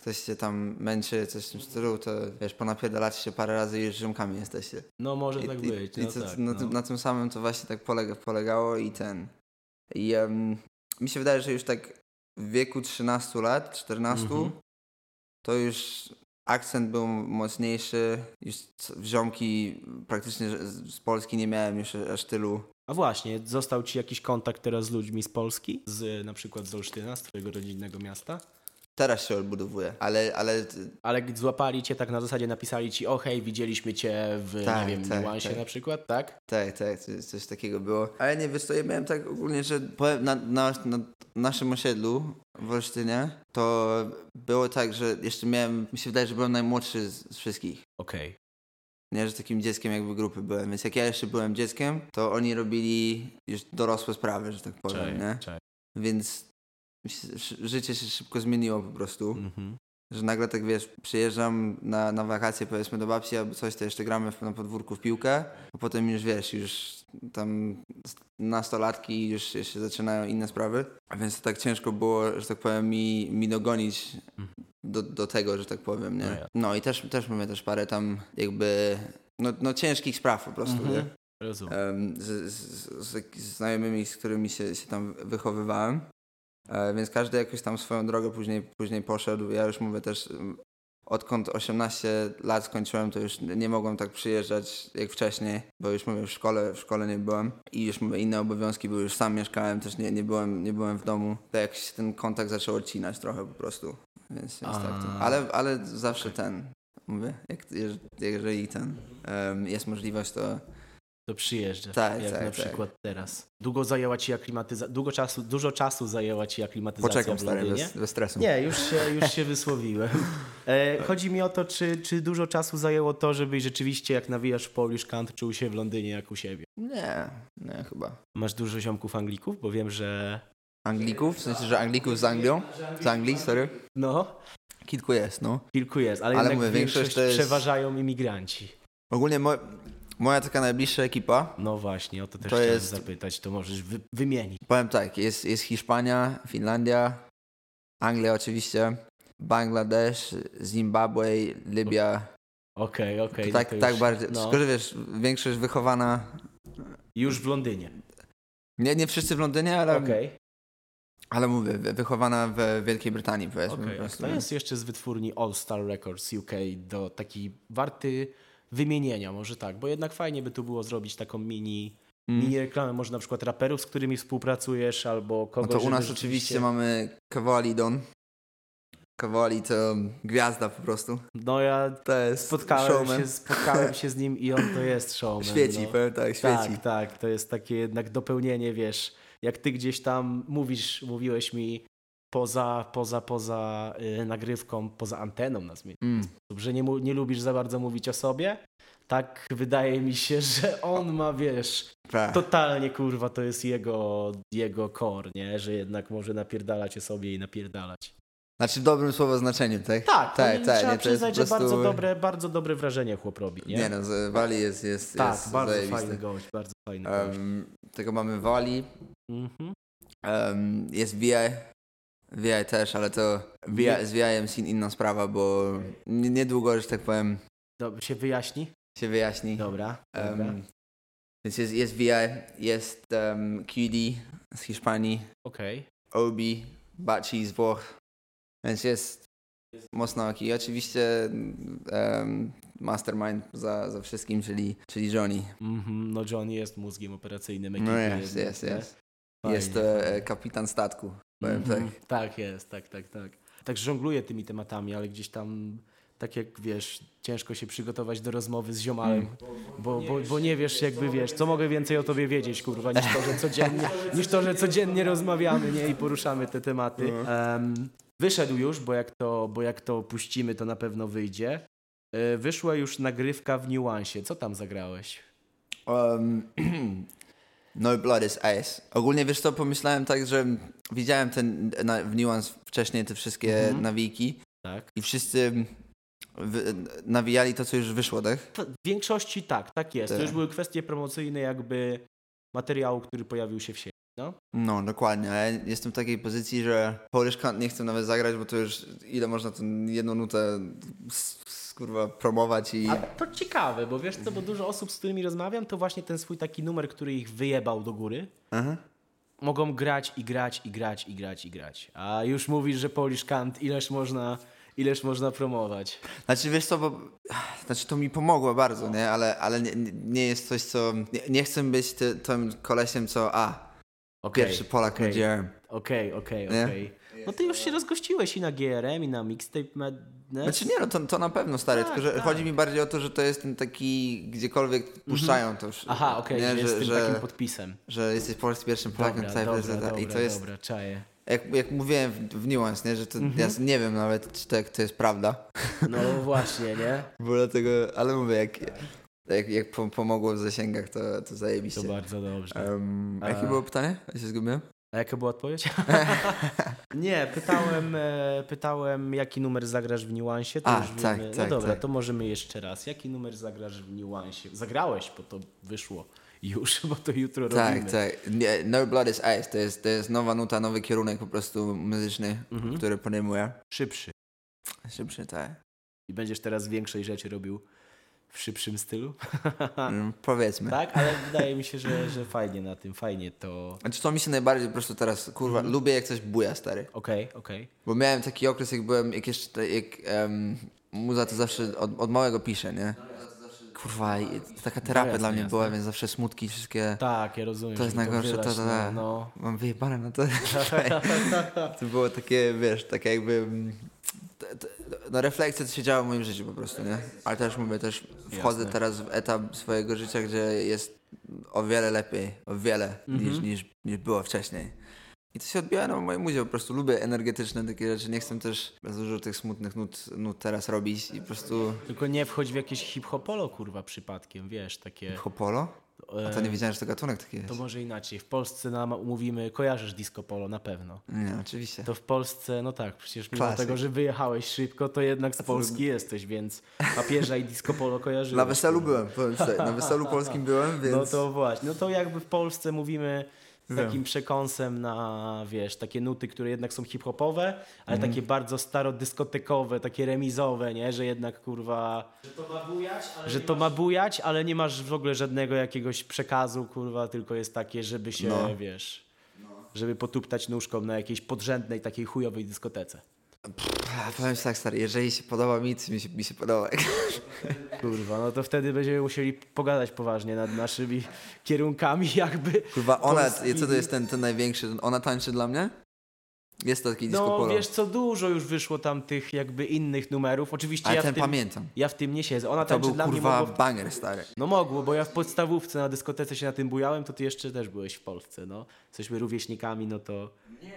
ktoś cię tam męczy, coś w tym stylu, to wiesz, ponapierdalacie się parę razy i już ziomkami jesteście. no może I, tak i, być. i No to, tak, na, no. tym, na tym samym to właśnie tak polega, polegało i ten. I em, mi się wydaje, że już tak w wieku 13 lat, 14, Mhm. to już akcent był mocniejszy, już c- ziomki praktycznie z z Polski nie miałem już aż tylu. A właśnie, został ci jakiś kontakt teraz z ludźmi z Polski? Z na przykład z Olsztyna, z twojego rodzinnego miasta? Teraz się odbudowuje, ale, ale Ale złapali cię tak na zasadzie, napisali ci, o hej, widzieliśmy cię w, Tak, nie wiem, tak, niuansie tak. na przykład, tak? tak, tak, coś, coś takiego było. Ale nie, wiesz co, ja miałem tak ogólnie, że na, na, na naszym osiedlu w Olsztynie to było tak, że jeszcze miałem, mi się wydaje, że byłem najmłodszy z, wszystkich. Okej. Nie, że takim dzieckiem jakby grupy byłem, więc jak ja jeszcze byłem dzieckiem, to oni robili już dorosłe sprawy, że tak powiem, Czaj, nie? czaj. Więc życie się szybko zmieniło po prostu, Mhm. że nagle tak wiesz, przyjeżdżam na, na wakacje powiedzmy do babci albo coś, to jeszcze gramy na podwórku w piłkę, a potem już wiesz, już tam nastolatki już się, zaczynają inne sprawy, a więc to tak ciężko było, że tak powiem, mi, mi dogonić Mhm. do, do tego, że tak powiem, No nie? ja- No i też, też mamy też parę tam jakby, no, no ciężkich spraw po prostu, Mhm. nie? Rozumiem. em, z, z, z, z znajomymi, z którymi się, się tam wychowywałem. E, więc każdy jakoś tam swoją drogę później, później poszedł. Ja już mówię też, odkąd 18 lat skończyłem, to już nie mogłem tak przyjeżdżać jak wcześniej, bo już mówię, w szkole, w szkole nie byłem i już mówię, inne obowiązki były, już sam mieszkałem, też nie, nie, byłem, nie byłem w domu. To jak się ten kontakt zaczął odcinać trochę po prostu. Więc, więc tak to. Ale, ale zawsze ten, mówię, jak, jeż- jeżeli ten em, jest możliwość, to To przyjeżdżasz, tak, jak tak, na tak. przykład teraz. Długo zajęła ci aklimatyzacja, długo czasu, dużo czasu zajęła ci aklimatyzacja Poczekam w stary, Londynie? bez, bez stresu. Nie, już się, już się wysłowiłem. E, chodzi mi o to, czy, czy dużo czasu zajęło to, żebyś rzeczywiście, jak nawijasz w Polish Count, czuł się w Londynie jak u siebie. Nie, nie chyba. Masz dużo ziomków Anglików, bo wiem, że Anglików? W sensie, że Anglików z Anglią? Z Anglii, sorry? no, Kilku jest, no. kilku jest, ale, Ale mówię, większość większość to jest- przeważają imigranci. Ogólnie mo moja taka najbliższa ekipa, No właśnie, o to też To chciałem jest- zapytać, to możesz wy, wymienić. powiem tak, jest, jest Hiszpania, Finlandia, Anglia oczywiście, Bangladesz, Zimbabwe, Libia. Okej, okej. tak, no tak już, bardziej. No, Tylko, że wiesz, większość wychowana. już w Londynie. Nie, nie wszyscy w Londynie, ale, Okej, ale mówię, wy- wychowana w Wielkiej Brytanii, powiedzmy. po okej. prostu. To jest jeszcze z wytwórni All Star Records UK do taki warty wymienienia, może tak, bo jednak fajnie by tu było zrobić taką mini, Mm. mini reklamę, może na przykład raperów, z którymi współpracujesz, albo No kogoś, to u nas rzeczywiście- oczywiście mamy Kawali Don. Kawali to gwiazda po prostu. No ja To jest spotkałem showman. się, spotkałem się z nim i on to jest showman. Świeci, no. powiem tak, świeci. Tak, tak, to jest takie jednak dopełnienie, wiesz, jak ty gdzieś tam mówisz, mówiłeś mi poza, poza, poza y, nagrywką, poza anteną nazwijmy, Mm. że nie, nie lubisz za bardzo mówić o sobie, tak wydaje mi się, że on ma, wiesz, Tak. totalnie kurwa, to jest jego, jego core, nie, że jednak może napierdalać o sobie i napierdalać. Znaczy w dobrym słowo znaczeniu, tak? Tak, tak, tak, tak, trzeba nie, przyznać, że bardzo prostu- dobre, bardzo dobre wrażenie chłop robi, nie? Nie, no, Wali jest, jest, tak, jest bardzo zajebisty. fajny gość, bardzo fajny gość. Um, tego mamy Wali, Mhm. um, jest VI, VI też, ale to VI, z VI jest in- inna sprawa, bo nie- niedługo, że tak powiem, Dobrze, się wyjaśni? się wyjaśni. Dobra, dobra. Um, więc jest, jest VI, jest um, QD z Hiszpanii, Okej. Obi, Baci z Włoch, więc jest mocno. I oczywiście um, mastermind za, za wszystkim, czyli, czyli Johnny. Mhm, No John jest mózgiem operacyjnym ekipy. No jest, jest, jest. Jest fajnie. e, kapitan statku, powiem Mhm, tak. Tak jest, tak, tak, tak. Tak żongluję tymi tematami, ale gdzieś tam, tak jak wiesz, ciężko się przygotować do rozmowy z ziomalem, Mm. bo, bo, bo nie wiesz jakby, wiesz, co mogę więcej o tobie wiedzieć, kurwa, niż to, że codziennie, niż to, że codziennie rozmawiamy, nie, i poruszamy te tematy. Em, wyszedł już, bo jak, to, bo jak to puścimy, to na pewno wyjdzie. E, Wyszła już nagrywka w niuansie. Co tam zagrałeś? Um, No Blood is Ice. Ogólnie wiesz co, pomyślałem tak, że widziałem ten na, w Nuance wcześniej te wszystkie Mhm. nawijki Tak. i wszyscy wy, nawijali to, co już wyszło, tak? To w większości tak, tak jest. To Tak. już były kwestie promocyjne jakby materiału, który pojawił się w sieci. No. No, dokładnie, ale jestem w takiej pozycji, że Polish Cunt nie chcę nawet zagrać, bo to już ile można tę jedną nutę kurwa promować i... A to ciekawe, bo wiesz co, bo dużo osób, z którymi rozmawiam, to właśnie ten swój taki numer, który ich wyjebał do góry, Aha. mogą grać i grać i grać i grać i grać. A już mówisz, że Polish Kant, ileż można, ileż można promować. Znaczy wiesz co, bo znaczy to mi pomogło bardzo, nie? Ale, ale nie, nie jest coś, co... Nie, nie chcę być ty, tym kolesiem, co a, Okej, pierwszy Polak okej, na GRM. Okej, okej, okej. No ty już się rozgościłeś i na GRM, i na Mixtape Madness. Znaczy nie, no to, to na pewno stary, Tak, tylko że tak. chodzi mi bardziej o to, że to jest ten taki, gdziekolwiek puszczają to już. Mhm. Aha, okej, nie? że jest że, tym że, takim podpisem. że jesteś polskim pierwszym Polakiem Dobra, dobra, dobra, i to jest, dobra, czaję. jak, jak mówiłem w, w Nuance, nie? że to, Mhm. ja nie wiem nawet, czy to, to jest prawda, No właśnie, nie? bo dlatego, ale mówię, jak, jak, jak po, pomogło w zasięgach, to, to To zajebiście. bardzo dobrze. Um, a jakie było pytanie? Ja się zgubiłem? A jaka była odpowiedź? nie, pytałem, e, pytałem, jaki numer zagrasz w niuansie. To A, już tak, wiemy. No tak, dobra, tak. to możemy jeszcze raz. Jaki numer zagrasz w niuansie? Zagrałeś, bo to wyszło już, bo to jutro Tak, robimy. tak. Nie, No Blood is Ice, to jest, to jest nowa nuta, nowy kierunek po prostu muzyczny, Mhm. który podejmuję. Szybszy. Szybszy, tak. I będziesz teraz większej rzeczy robił w szybszym stylu. Mm, Powiedzmy. tak, ale wydaje mi się, że, że fajnie na tym, fajnie to... Znaczy to mi się najbardziej po prostu teraz, kurwa, Mhm. lubię jak coś buja, stary. Okej, okej. Bo miałem taki okres, jak byłem, jak jeszcze, jak um, muza to zawsze od, od małego piszę, nie? Kurwa, taka terapia No dla mnie jasne. była, więc zawsze smutki wszystkie... Tak, ja rozumiem. To jest najgorsze, to- to- to- No, Mam wyjebane na to. to było takie, wiesz, takie jakby... mm, t- t- No refleksja, co się działo w moim życiu po prostu, nie? Ale też mówię, też wchodzę Jasne. teraz w etap swojego życia, gdzie jest o wiele lepiej, o wiele Mhm. niż, niż, niż było wcześniej. I to się odbija na mojej muzie, po prostu lubię energetyczne takie rzeczy, nie chcę też za dużo tych smutnych nut, nut teraz robić i po prostu... tylko nie wchodź w jakieś hip-hopolo, kurwa, przypadkiem, wiesz, takie... Hopolo? A to nie e, wiedziałem, że to gatunek taki jest. To może inaczej. W Polsce nam mówimy, kojarzysz disco polo na pewno. Nie, oczywiście. To w Polsce, no tak, przecież mimo Klasyk. tego, że wyjechałeś szybko, to jednak z Polski jesteś, więc papieża i disco polo kojarzyłeś. Na weselu byłem. Na weselu polskim byłem, więc... No to właśnie, no to jakby w Polsce mówimy z Wiem. takim przekąsem na, wiesz, takie nuty, które jednak są hip-hopowe, ale Mhm. takie bardzo starodyskotekowe, takie remizowe, nie? Że jednak, kurwa... Że to ma bujać, ale, że to ma bujać, ale nie masz w ogóle żadnego jakiegoś przekazu, kurwa, tylko jest takie, żeby się, No. wiesz... Żeby potuptać nóżką na jakiejś podrzędnej, takiej chujowej dyskotece. A, Powiem ci tak, stary, jeżeli się podoba mi, to mi się, mi się podoba. Kurwa, no to wtedy będziemy musieli pogadać poważnie nad naszymi kierunkami jakby. Kurwa, ona, co to jest ten, ten największy, ona tańczy dla mnie? Jest to taki disco No polo. wiesz co, dużo już wyszło tam tych jakby innych numerów. Oczywiście Ale ja ten w, tym, pamiętam. ja w tym nie siedzę. Ona To tańczy był dla mnie kurwa mogło... banger, stary. No mogło, bo ja w podstawówce na dyskotece się na tym bujałem, to ty jeszcze też byłeś w Polsce, no. Jesteśmy rówieśnikami, no to...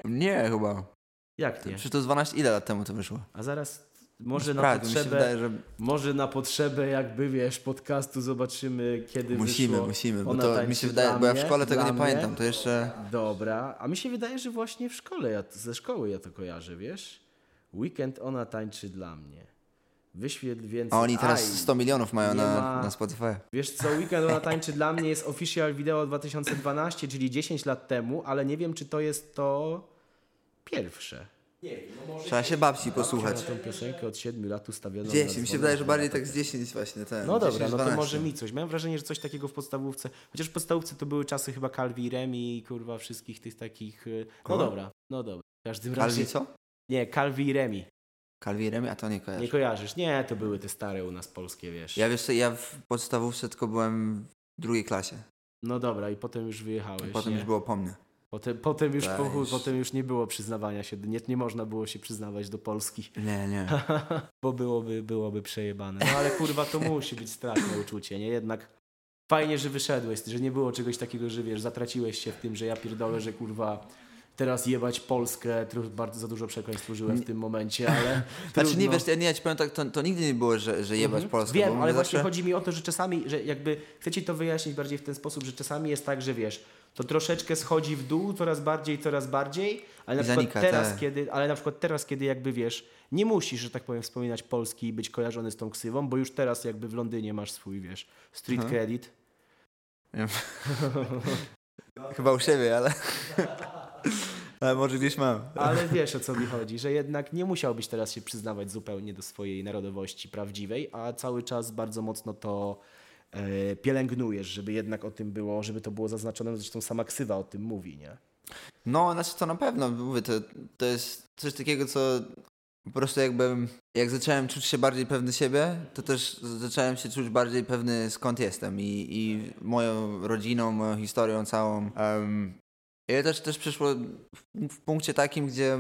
Nie, chyba. Jak nie? Przecież to 12, ile lat temu to wyszło? A zaraz może na Sprawdź, potrzebę... wydaje, że Może na potrzebę jakby, wiesz, podcastu zobaczymy, kiedy musimy, wyszło musimy, bo Ona to mi się wydaje, dla bo ja w mnie, szkole tego nie mnie. pamiętam, to jeszcze... Dobra, a mi się wydaje, że właśnie w szkole, ja, ze szkoły ja to kojarzę, wiesz? Weekend ona tańczy dla mnie. Wyświetl więcej. A oni teraz Aj, 100 milionów mają na, ma- na Spotify. Wiesz co, Weekend ona tańczy dla mnie jest official video 2012, czyli 10 lat temu, ale nie wiem, czy to jest to pierwsze. Nie wiem, no może... Trzeba się babci posłuchać. Na tą piosenkę od 7 lat ustawioną. 10, mi się wydaje, że 12 bardziej tak z 10 właśnie ten. No dobra, 10, no to 12. może mi coś. Miałem wrażenie, że coś takiego w podstawówce, chociaż w podstawówce to były czasy chyba Calvi i Remi i kurwa wszystkich tych takich... y, No Kogo? dobra, no dobra. W każdym razie... Calvi co? Nie, Calvi i Remi. Calvi Remy? A to nie kojarzę. Nie kojarzysz? Nie, to były te stare u nas polskie, wiesz. Ja wiesz co, ja w podstawówce tylko byłem w drugiej klasie. No dobra, i potem już wyjechałeś. Potem nie? już było po mnie. Potem, potem, już, po, już- potem już nie było przyznawania się, nie, nie można było się przyznawać do Polski, Nie, nie. bo byłoby, byłoby przejebane. No ale kurwa, to musi być straszne uczucie, nie? Jednak fajnie, że wyszedłeś, że nie było czegoś takiego, że wiesz, zatraciłeś się w tym, że ja pierdolę, że kurwa teraz jebać Polskę, bardzo za dużo przekleństw użyłem w tym momencie, ale Znaczy nie wiesz, ja nie, ja ci powiem tak, to, to nigdy nie było, że, że jebać Mhm. Polskę. Wiem, ale my właśnie zawsze... chodzi mi o to, że czasami, że jakby chcę ci to wyjaśnić bardziej w ten sposób, że czasami jest tak, że wiesz, to troszeczkę schodzi w dół coraz bardziej, coraz bardziej, ale na I przykład zanika, teraz, tak. kiedy, ale na przykład teraz, kiedy jakby wiesz, nie musisz, że tak powiem, wspominać Polski i być kojarzony z tą ksywą, bo już teraz jakby w Londynie masz swój, wiesz, street Mhm. credit. Chyba u siebie, ale... ale może gdzieś mam. Ale wiesz o co mi chodzi, że jednak nie musiałbyś teraz się przyznawać zupełnie do swojej narodowości prawdziwej, a cały czas bardzo mocno to pielęgnujesz, żeby jednak o tym było, żeby to było zaznaczone, zresztą sama ksywa o tym mówi, nie? No, znaczy to na pewno, mówię, to, to jest coś takiego, co po prostu jakby, jak zacząłem czuć się bardziej pewny siebie, to też zacząłem się czuć bardziej pewny skąd jestem i, i moją rodziną, moją historią całą. Um, I też, też przyszło w, w punkcie takim, gdzie,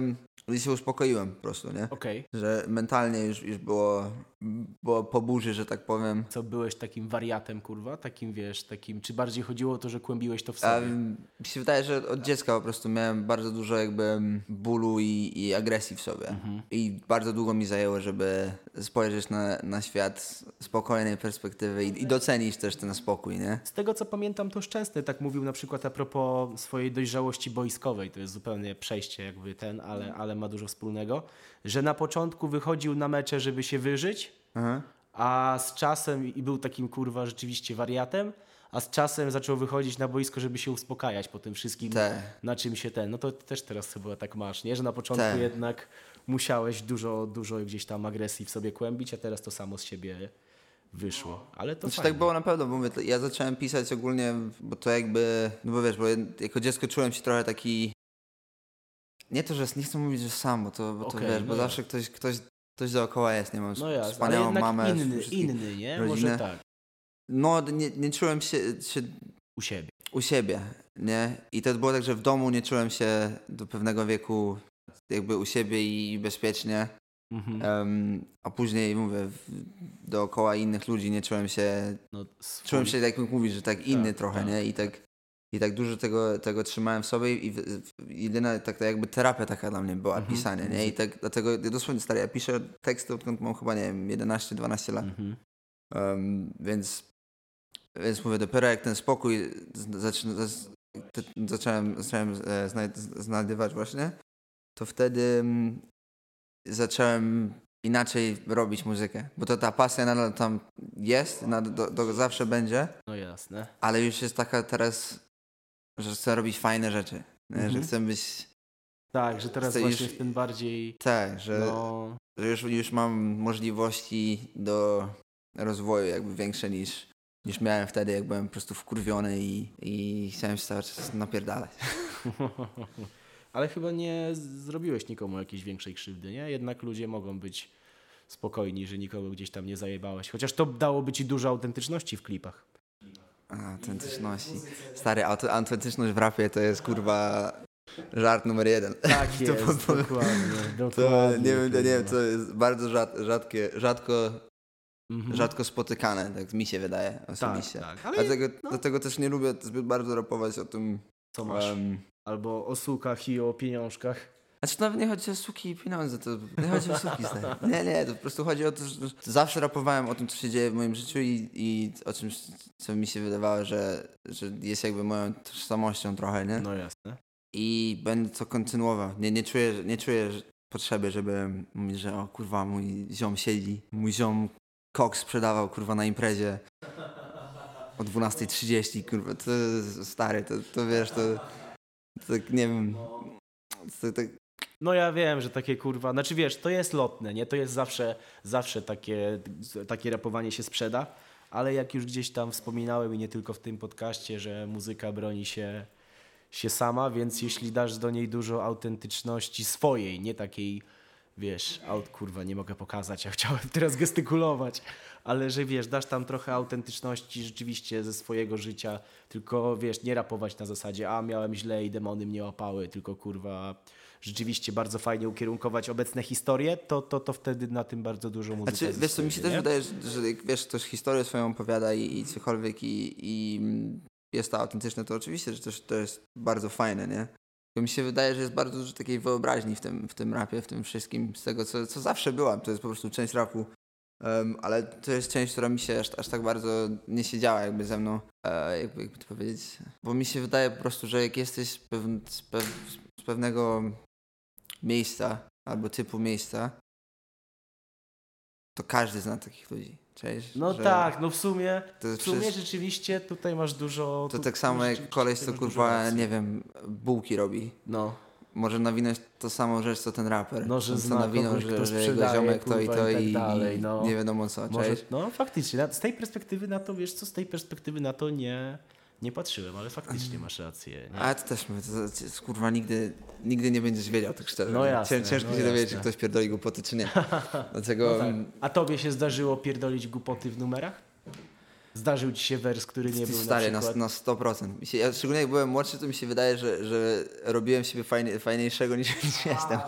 gdzie się uspokoiłem po prostu, nie? Okej. Że mentalnie już, już było, było po burzy, że tak powiem. Co, byłeś takim wariatem, kurwa? Takim, wiesz, takim, czy bardziej chodziło o to, że kłębiłeś to w sobie? mi się wydaje, że od dziecka po prostu miałem bardzo dużo jakby bólu i, i agresji w sobie. Mhm. I bardzo długo mi zajęło, żeby spojrzeć na, na świat z spokojnej perspektywy i, i docenić też ten spokój, nie? Z tego co pamiętam, to Szczęsny tak mówił na przykład a propos swojej dojrzałości boiskowej, to jest zupełnie przejście jakby ten, ale, ale ma dużo wspólnego, że na początku wychodził na mecze, żeby się wyżyć, Aha. a z czasem, i był takim kurwa rzeczywiście wariatem, a z czasem zaczął wychodzić na boisko, żeby się uspokajać po tym wszystkim, Tak. na czym się ten, no to też teraz chyba tak masz, nie? Że na początku Tak. jednak musiałeś dużo, dużo gdzieś tam agresji w sobie kłębić, a teraz to samo z siebie wyszło. Ale to Znaczy tak było na pewno, bo mówię, to ja zacząłem pisać ogólnie, bo to jakby, no bo wiesz, bo ja jako dziecko czułem się trochę taki, nie to, że nie chcę mówić, że sam, bo to, bo to Okej, wiesz, no bo zawsze ktoś, ktoś, ktoś dookoła jest, nie mam No jasne, wspaniałą mamę. inny, inny, nie? rodzinę. Może tak, No, nie, nie czułem się, się u siebie. u siebie, nie? I to było tak, że w domu nie czułem się do pewnego wieku jakby u siebie i bezpiecznie. Mhm. Em, a później, mówię, dookoła innych ludzi nie czułem się, No, swój. czułem się, tak jak mówisz, że tak inny Tak, trochę, tak. nie? I tak, i tak dużo tego, tego trzymałem w sobie i jedyna tak, tak jakby terapia taka dla mnie była, Mhm. pisanie, nie? I tak dlatego, ja dosłownie stary, ja piszę teksty odkąd mam chyba, nie wiem, 11-12 lat. Mhm. Um, więc, więc mówię, dopiero jak ten spokój zaczyna, zacząłem, zacząłem e, znaj- znajdywać właśnie, to wtedy mm, zacząłem inaczej robić muzykę. Bo to ta pasja nadal tam jest, nad, do, do, zawsze będzie, No jasne. ale już jest taka teraz, że chcę robić fajne rzeczy. nie? Że Mhm. chcę być... Tak, że teraz Chcę właśnie już- w ten bardziej, Tak, że, no, że już, już mam możliwości do rozwoju jakby większe niż, niż miałem wtedy, jak byłem po prostu wkurwiony i, i chciałem się cały czas napierdalać. ale chyba nie zrobiłeś nikomu jakiejś większej krzywdy, nie? Jednak ludzie mogą być spokojni, że nikogo gdzieś tam nie zajebałeś. Chociaż to dałoby ci dużo autentyczności w klipach. A, autentyczności. Stary, auto, autentyczność w rapie to jest kurwa żart numer jeden. Tak To jest, po- po- dokładnie, To dokładnie. nie wiem, nie wiem, to jest bardzo rzad, rzadkie, rzadko, Mhm. rzadko spotykane, tak mi się wydaje Tak, osobiście. tak. Ale Dlatego, no. dlatego też nie lubię zbyt bardzo rapować o tym. co masz? em, Albo o sukach i o pieniążkach. Znaczy nawet nie chodzi o suki i pieniądze, to nie chodzi o suki, stary. Nie, nie, to po prostu chodzi o to, że zawsze rapowałem o tym, co się dzieje w moim życiu i, i o czymś, co mi się wydawało, że, że jest jakby moją tożsamością trochę, nie? No jasne. I będę to kontynuował. Nie, nie czuję, nie czuję potrzeby, żeby mówić, że o kurwa, mój ziom siedzi, mój ziom kok sprzedawał kurwa na imprezie o 12.30, kurwa, to stary, to, to wiesz, to, to tak nie wiem, to, tak, No ja wiem, że takie kurwa, znaczy wiesz, to jest lotne, nie? To jest zawsze, zawsze takie, takie rapowanie się sprzeda, ale jak już gdzieś tam wspominałem i nie tylko w tym podcaście, że muzyka broni się, się sama, więc jeśli dasz do niej dużo autentyczności swojej, nie takiej, wiesz, aut, kurwa, nie mogę pokazać, ja chciałem teraz gestykulować, ale że wiesz, dasz tam trochę autentyczności rzeczywiście ze swojego życia, tylko wiesz, nie rapować na zasadzie, a miałem źle i demony mnie łapały, tylko kurwa rzeczywiście bardzo fajnie ukierunkować obecne historie, to, to, to wtedy na tym bardzo dużo muzyki Znaczy, wiesz co, mi się też nie? wydaje, że, jak wiesz, ktoś historię swoją opowiada i, i cokolwiek i, i jest to autentyczne, to oczywiście, że to, to jest bardzo fajne, nie? Tylko mi się wydaje, że jest bardzo dużo takiej wyobraźni w tym, w tym rapie, w tym wszystkim, z tego, co, co zawsze była. To jest po prostu część rapu. Um, ale to jest część, która mi się aż, aż tak bardzo nie siedziała jakby ze mną, e, jakby, jakby to powiedzieć. Bo mi się wydaje po prostu, że jak jesteś z, pew, z, pew, z pewnego miejsca albo typu miejsca, to każdy zna takich ludzi. Cześć, No że tak, no w sumie, w sumie przecież- rzeczywiście tutaj masz dużo... To tu- tak samo jak koleś, co kurwa, nie wiem, bułki robi. No, Może nawinąć to samą rzecz, co ten raper. No, że zna nawinął, kogoś, że, że jego ziomek to i to i tak i, dalej, no. nie wiadomo co, może, no faktycznie, na- z tej perspektywy na to, wiesz co, z tej perspektywy na to nie, nie patrzyłem, ale faktycznie masz rację. Nie? A to też mówię, to, to, to, kurwa nigdy, nigdy nie będziesz wiedział tak szczerze. No jasne, Cię- Ciężko no się dowiedzieć, czy ktoś pierdoli głupoty, czy nie. Dlatego No tak. A tobie się zdarzyło pierdolić głupoty w numerach? Zdarzył ci się wers, który nie ty był stary, na na, przykład... na 100%. Mi się, ja, szczególnie jak byłem młodszy, to mi się wydaje, że, że robiłem siebie fajnie, fajniejszego niż, niż jestem.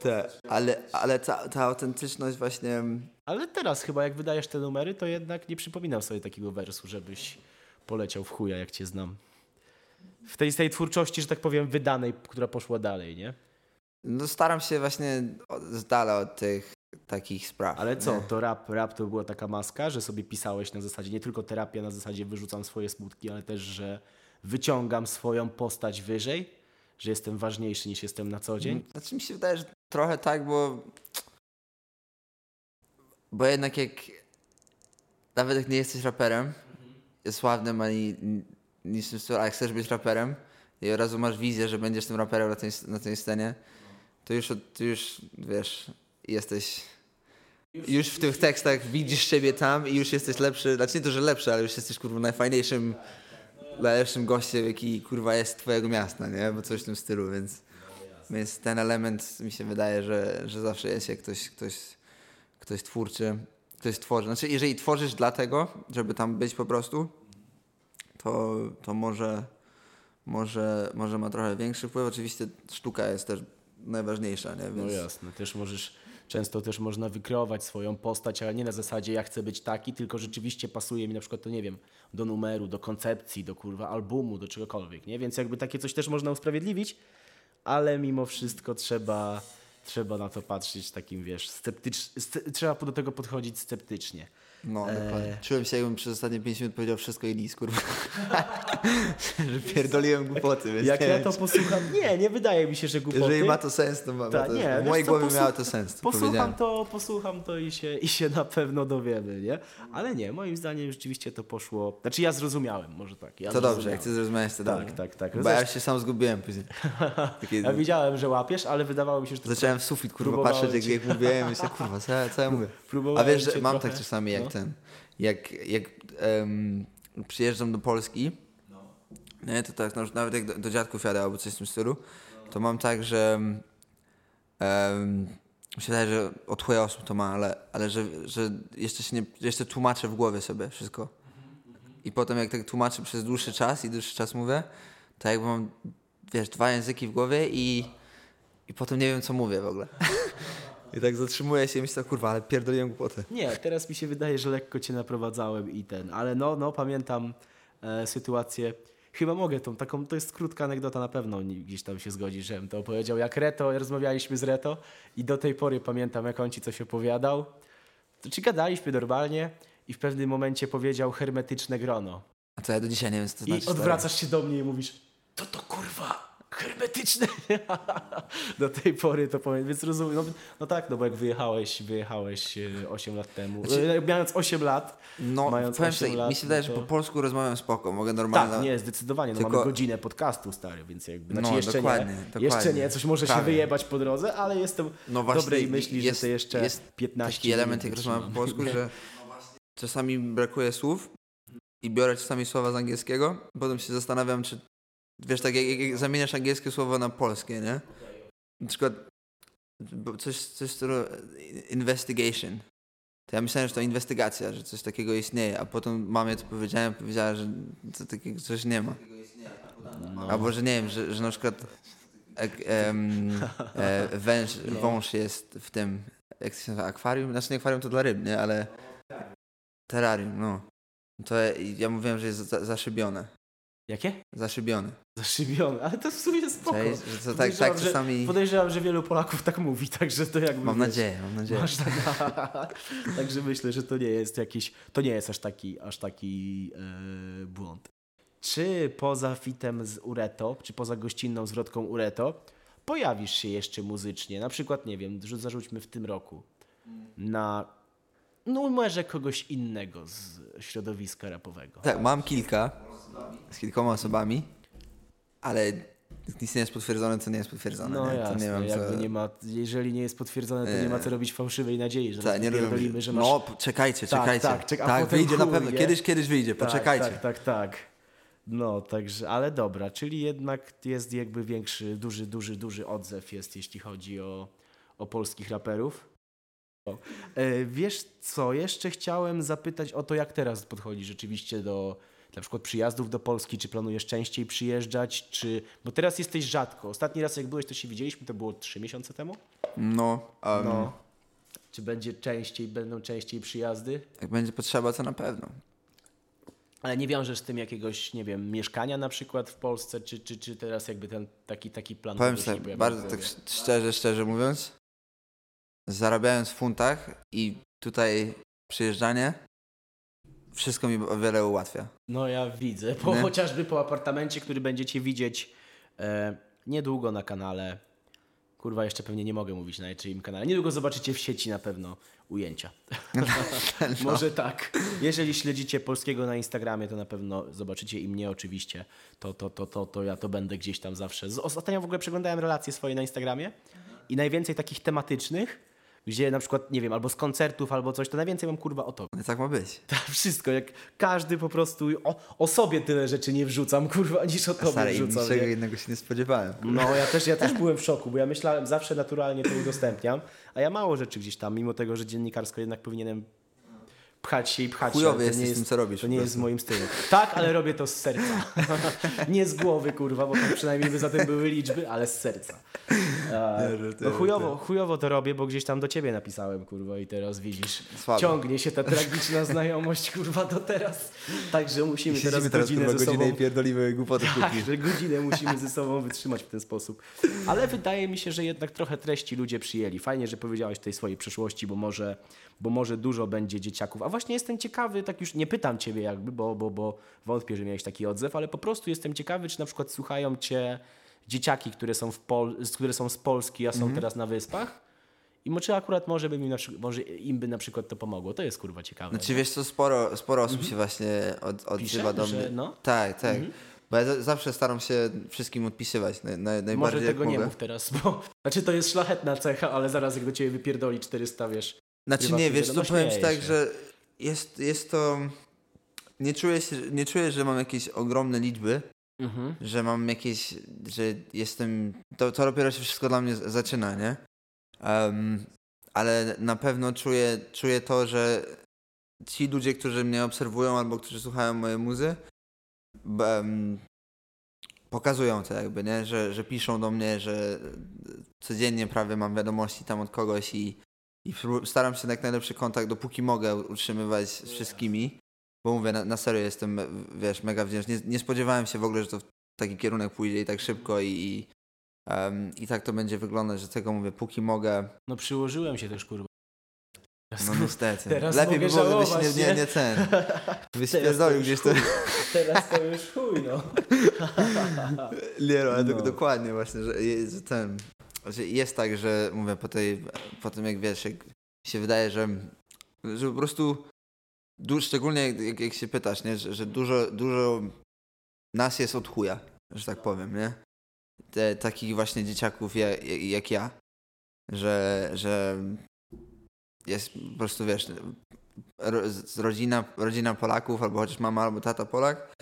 Tak, ale, ale ta, ta autentyczność właśnie... Ale teraz chyba jak wydajesz te numery, to jednak nie przypominam sobie takiego wersu, żebyś poleciał w chuja, jak cię znam. W tej, tej twórczości, że tak powiem, wydanej, która poszła dalej, nie? No staram się właśnie z dala od tych takich spraw. Ale co, nie? to rap, rap to była taka maska, że sobie pisałeś na zasadzie, nie tylko terapia na zasadzie wyrzucam swoje smutki, ale też, że wyciągam swoją postać wyżej, że jestem ważniejszy niż jestem na co dzień. Znaczy mi się wydaje, że trochę tak, bo bo jednak jak nawet jak nie jesteś raperem, sławnym ani niczym, a jak chcesz być raperem i od razu masz wizję, że będziesz tym raperem na tej, na tej scenie, to już, to już wiesz, jesteś już w tych tekstach widzisz siebie tam i już jesteś lepszy, znaczy nie to, że lepszy, ale już jesteś kurwa najfajniejszym najlepszym gościem, jaki kurwa jest twojego miasta, nie? Bo coś w tym stylu, więc, więc ten element mi się wydaje, że, że zawsze jest, jak ktoś, ktoś, ktoś twórczy, ktoś tworzy. Znaczy, jeżeli tworzysz dlatego, żeby tam być po prostu, to, to może, może, może ma trochę większy wpływ. Oczywiście sztuka jest też najważniejsza, nie? No Więc jasne, też możesz, często też można wykreować swoją postać, ale nie na zasadzie ja chcę być taki, tylko rzeczywiście pasuje mi na przykład to nie wiem, do numeru, do koncepcji, do kurwa albumu, do czegokolwiek, nie? Więc jakby takie coś też można usprawiedliwić, ale mimo wszystko trzeba, trzeba na to patrzeć takim, wiesz, sceptycz, sce, trzeba do tego podchodzić sceptycznie. No, dokładnie. Czułem się, jakbym przez ostatnie 5 minut powiedział wszystko i nic, kurwa. że pierdoliłem głupoty, więc Jak ja to posłucham, nie, nie wydaje mi się, że głupoty. Jeżeli ma to sens, to ma, ma Tak, to, nie, w mojej co, głowie posłuch- miało to sens. co Posłucham to, posłucham to i się, i się na pewno dowiemy, nie? Ale nie, moim zdaniem rzeczywiście to poszło. Znaczy ja zrozumiałem, może tak. Ja To dobrze, jak ty zrozumiałeś, to Tak, dobrze. tak, tak. Bo ja się sam zgubiłem później. Takie, Ja widziałem, że łapiesz, ale wydawało mi się, że to zacząłem w sufit, kurwa, patrzeć, jak, jak mówiłem, myślę, kurwa, co, ja- co ja mówię? A wiesz, że mam tak czasami jak no. Ten, jak, jak em, przyjeżdżam do Polski, nie, to tak, no, nawet jak do, do dziadków jadę albo coś w tym stylu, to mam tak, że um, wydaje, że od chuja osób to ma, ale, ale że, że jeszcze się nie, jeszcze tłumaczę w głowie sobie wszystko. I potem jak tak tłumaczę przez dłuższy czas i dłuższy czas mówię, to jakby mam, wiesz, dwa języki w głowie i, i potem nie wiem, co mówię w ogóle. I tak zatrzymuję się i myślę, kurwa, ale pierdoliłem głupotę. Nie, teraz mi się wydaje, że lekko cię naprowadzałem i ten, ale no, no pamiętam e, sytuację. Chyba mogę tą taką, to jest krótka anegdota, na pewno gdzieś tam się zgodzi, żebym to opowiedział. Jak Reto, rozmawialiśmy z Reto i do tej pory pamiętam, jak on ci coś opowiadał. To ci gadaliśmy normalnie i w pewnym momencie powiedział hermetyczne grono. A co ja do dzisiaj nie wiem, co to I znaczy. stary. odwracasz się do mnie i mówisz, to to kurwa hermetyczne. do tej pory to powiem, więc rozumiem. No, no tak, no bo jak wyjechałeś, wyjechałeś e, 8 lat temu, Znaczy- e, mając 8 lat, No, mając powiem 8 sobie, lat, mi się wydaje, no że to- po polsku rozmawiam spoko, mogę normalnie... tak, nie, zdecydowanie. No, Tylko- Mamy godzinę podcastu, stary, więc jakby, znaczy No, jeszcze dokładnie, nie, dokładnie. jeszcze nie, coś może się Prawie. wyjebać po drodze, ale jestem No właśnie, dobrej myśli, jest- że to jeszcze jest 15 Taki element, jak rozmawiam po wytrzymam. polsku, że czasami brakuje słów i biorę czasami słowa z angielskiego, potem się zastanawiam, czy... Wiesz, tak jak, jak zamieniasz angielskie słowo na polskie, nie? Na przykład coś, coś stylu e, investigation. To ja myślałem, że to inwestygacja, że coś takiego istnieje, a potem mamie to powiedziałem, powiedziała, że to takiego coś nie ma. No. Albo, że nie wiem, że, że na przykład e, węż, wąż jest w tym, jak to się nazywa, akwarium? Znaczy nie akwarium to dla ryb, nie? Ale terrarium, no. To ja, ja mówiłem, że jest za, zaszybione. Jakie? Zaszybiony. Zaszybiony, ale to w sumie spoko. Cześć, że to tak, tak że- czasami... Podejrzewam, że wielu Polaków tak mówi, także to jakby... Mam wiesz, nadzieję, mam nadzieję. Masz tak, także myślę, że to nie jest jakiś, to nie jest aż taki, aż taki e, błąd. Czy poza fitem z Ureto, czy poza gościnną zwrotką Ureto, pojawisz się jeszcze muzycznie? Na przykład, nie wiem, rzu- zarzućmy w tym roku na, no może kogoś innego z środowiska rapowego. Tak, mam kilka z kilkoma osobami, ale nic nie jest potwierdzone, co nie jest potwierdzone. No nie? jasne, nie mam co... nie ma, jeżeli nie jest potwierdzone, to nie ma co robić fałszywej nadziei, że Tak, nie pierdolimy, robię. że masz... No, czekajcie, Tak, czekajcie. tak, czek- a potem wyjdzie na pewno. nie? Kiedyś, kiedyś wyjdzie, poczekajcie. Tak, tak, tak, tak. No, także, ale dobra, czyli jednak jest jakby większy, duży, duży, duży odzew jest, jeśli chodzi o, o polskich raperów. E, wiesz co, jeszcze chciałem zapytać o to, jak teraz podchodzisz rzeczywiście do na przykład przyjazdów do Polski, czy planujesz częściej przyjeżdżać, czy... Bo teraz jesteś rzadko. Ostatni raz jak byłeś, to się widzieliśmy, to było trzy miesiące temu? No, um, No. Czy będzie częściej, będą częściej przyjazdy? jak będzie potrzeba, to na pewno. Ale nie wiążesz z tym jakiegoś, nie wiem, mieszkania na przykład w Polsce, czy, czy, czy teraz jakby ten taki, taki plan Powiem sobie, bardzo tak szczerze, szczerze mówiąc, zarabiając w funtach i tutaj przyjeżdżanie, wszystko mi o wiele ułatwia. No ja widzę, po, Nie? chociażby po apartamencie, który będziecie widzieć e, niedługo na kanale. Kurwa, jeszcze pewnie nie mogę mówić na czyim kanale. Niedługo zobaczycie w sieci na pewno ujęcia. Może tak. Jeżeli śledzicie polskiego na Instagramie, to na pewno zobaczycie i mnie oczywiście. To, to, to, to, to ja to będę gdzieś tam zawsze. Ostatnio w ogóle przeglądałem relacje swoje na Instagramie i najwięcej takich tematycznych, gdzie na przykład, nie wiem, albo z koncertów, albo coś, to najwięcej mam kurwa o to. No tak ma być. Tak, wszystko, jak każdy po prostu o, o sobie tyle rzeczy nie wrzucam, kurwa, niż o tobie Stary, wrzucam. niczego nie? innego się nie spodziewałem. No, ja też, ja też byłem w szoku, bo ja myślałem, zawsze naturalnie to udostępniam, a ja mało rzeczy gdzieś tam, mimo tego, że dziennikarsko jednak powinienem pchać się i pchać się. Chujowy nie z jest tym, co robisz To nie jest w moim stylu. Tak, ale robię to z serca. nie z głowy, kurwa, bo przynajmniej by za tym były liczby, ale z serca. No chujowo, chujowo to robię, bo gdzieś tam do ciebie napisałem, kurwa, i teraz widzisz, ciągnie się ta tragiczna znajomość, kurwa, do teraz. Także musimy teraz teraz godzinę ze godzinę sobą i pierdolimy głupoty tak, godzinę musimy ze sobą wytrzymać w ten sposób. Ale wydaje mi się, że jednak trochę treści ludzie przyjęli. Fajnie, że powiedziałeś tej swojej przeszłości, bo może, bo może dużo będzie dzieciaków. A właśnie jestem ciekawy, tak już nie pytam ciebie jakby, bo, bo, bo wątpię, że miałeś taki odzew, ale po prostu jestem ciekawy, czy na przykład słuchają cię dzieciaki, które są, w Pol- które są z Polski, a są Mhm. teraz na wyspach. I mo- czy akurat może, by mi na, przy- może im by na przykład to pomogło. To jest kurwa ciekawe. Znaczy wiesz co, sporo, sporo osób się właśnie od, odzywa Pisze, do że mnie. no? Tak, tak. Bo ja za- zawsze staram się wszystkim odpisywać. Naj, naj, najbardziej Może tego nie mów teraz, bo znaczy to jest szlachetna cecha, ale zaraz jak do ciebie wypierdoli 400, wiesz. Znaczy nie, wiesz, to powiem ci tak, że jest, jest to... Nie czuję, się, nie czuję, że mam jakieś ogromne liczby, Mhm. że mam jakieś, że jestem... To, to dopiero się wszystko dla mnie zaczyna, nie? Em, ale na pewno czuję, czuję to, że ci ludzie, którzy mnie obserwują albo którzy słuchają mojej muzy, em, pokazują to jakby, nie? Że, że piszą do mnie, że codziennie prawie mam wiadomości tam od kogoś i, i staram się jak najlepszy kontakt, dopóki mogę utrzymywać z wszystkimi, bo mówię, na, na serio jestem, wiesz, mega wdzięczny. Nie, nie spodziewałem się w ogóle, że to w taki kierunek pójdzie i tak szybko i, i, em, i tak to będzie wyglądać, że tego mówię, póki mogę. No przyłożyłem się też, kurwa. No niestety. Teraz Lepiej by było, gdybyś żałować, nie, nie, nie? nie ten. Byś spierdolił gdzieś to. Teraz to już chuj, no. Nie, no, No. dok- dokładnie właśnie, że że ten, że jest tak, że mówię po tej, po tym jak wiesz, jak się wydaje, że, że po prostu du, szczególnie jak, jak się pytasz, nie, że, że dużo, dużo nas jest od chuja, że tak powiem, nie? Te, takich właśnie dzieciaków jak, jak ja, że, że jest po prostu, wiesz, rodzina, rodzina Polaków, albo chociaż mama, albo tata Polak,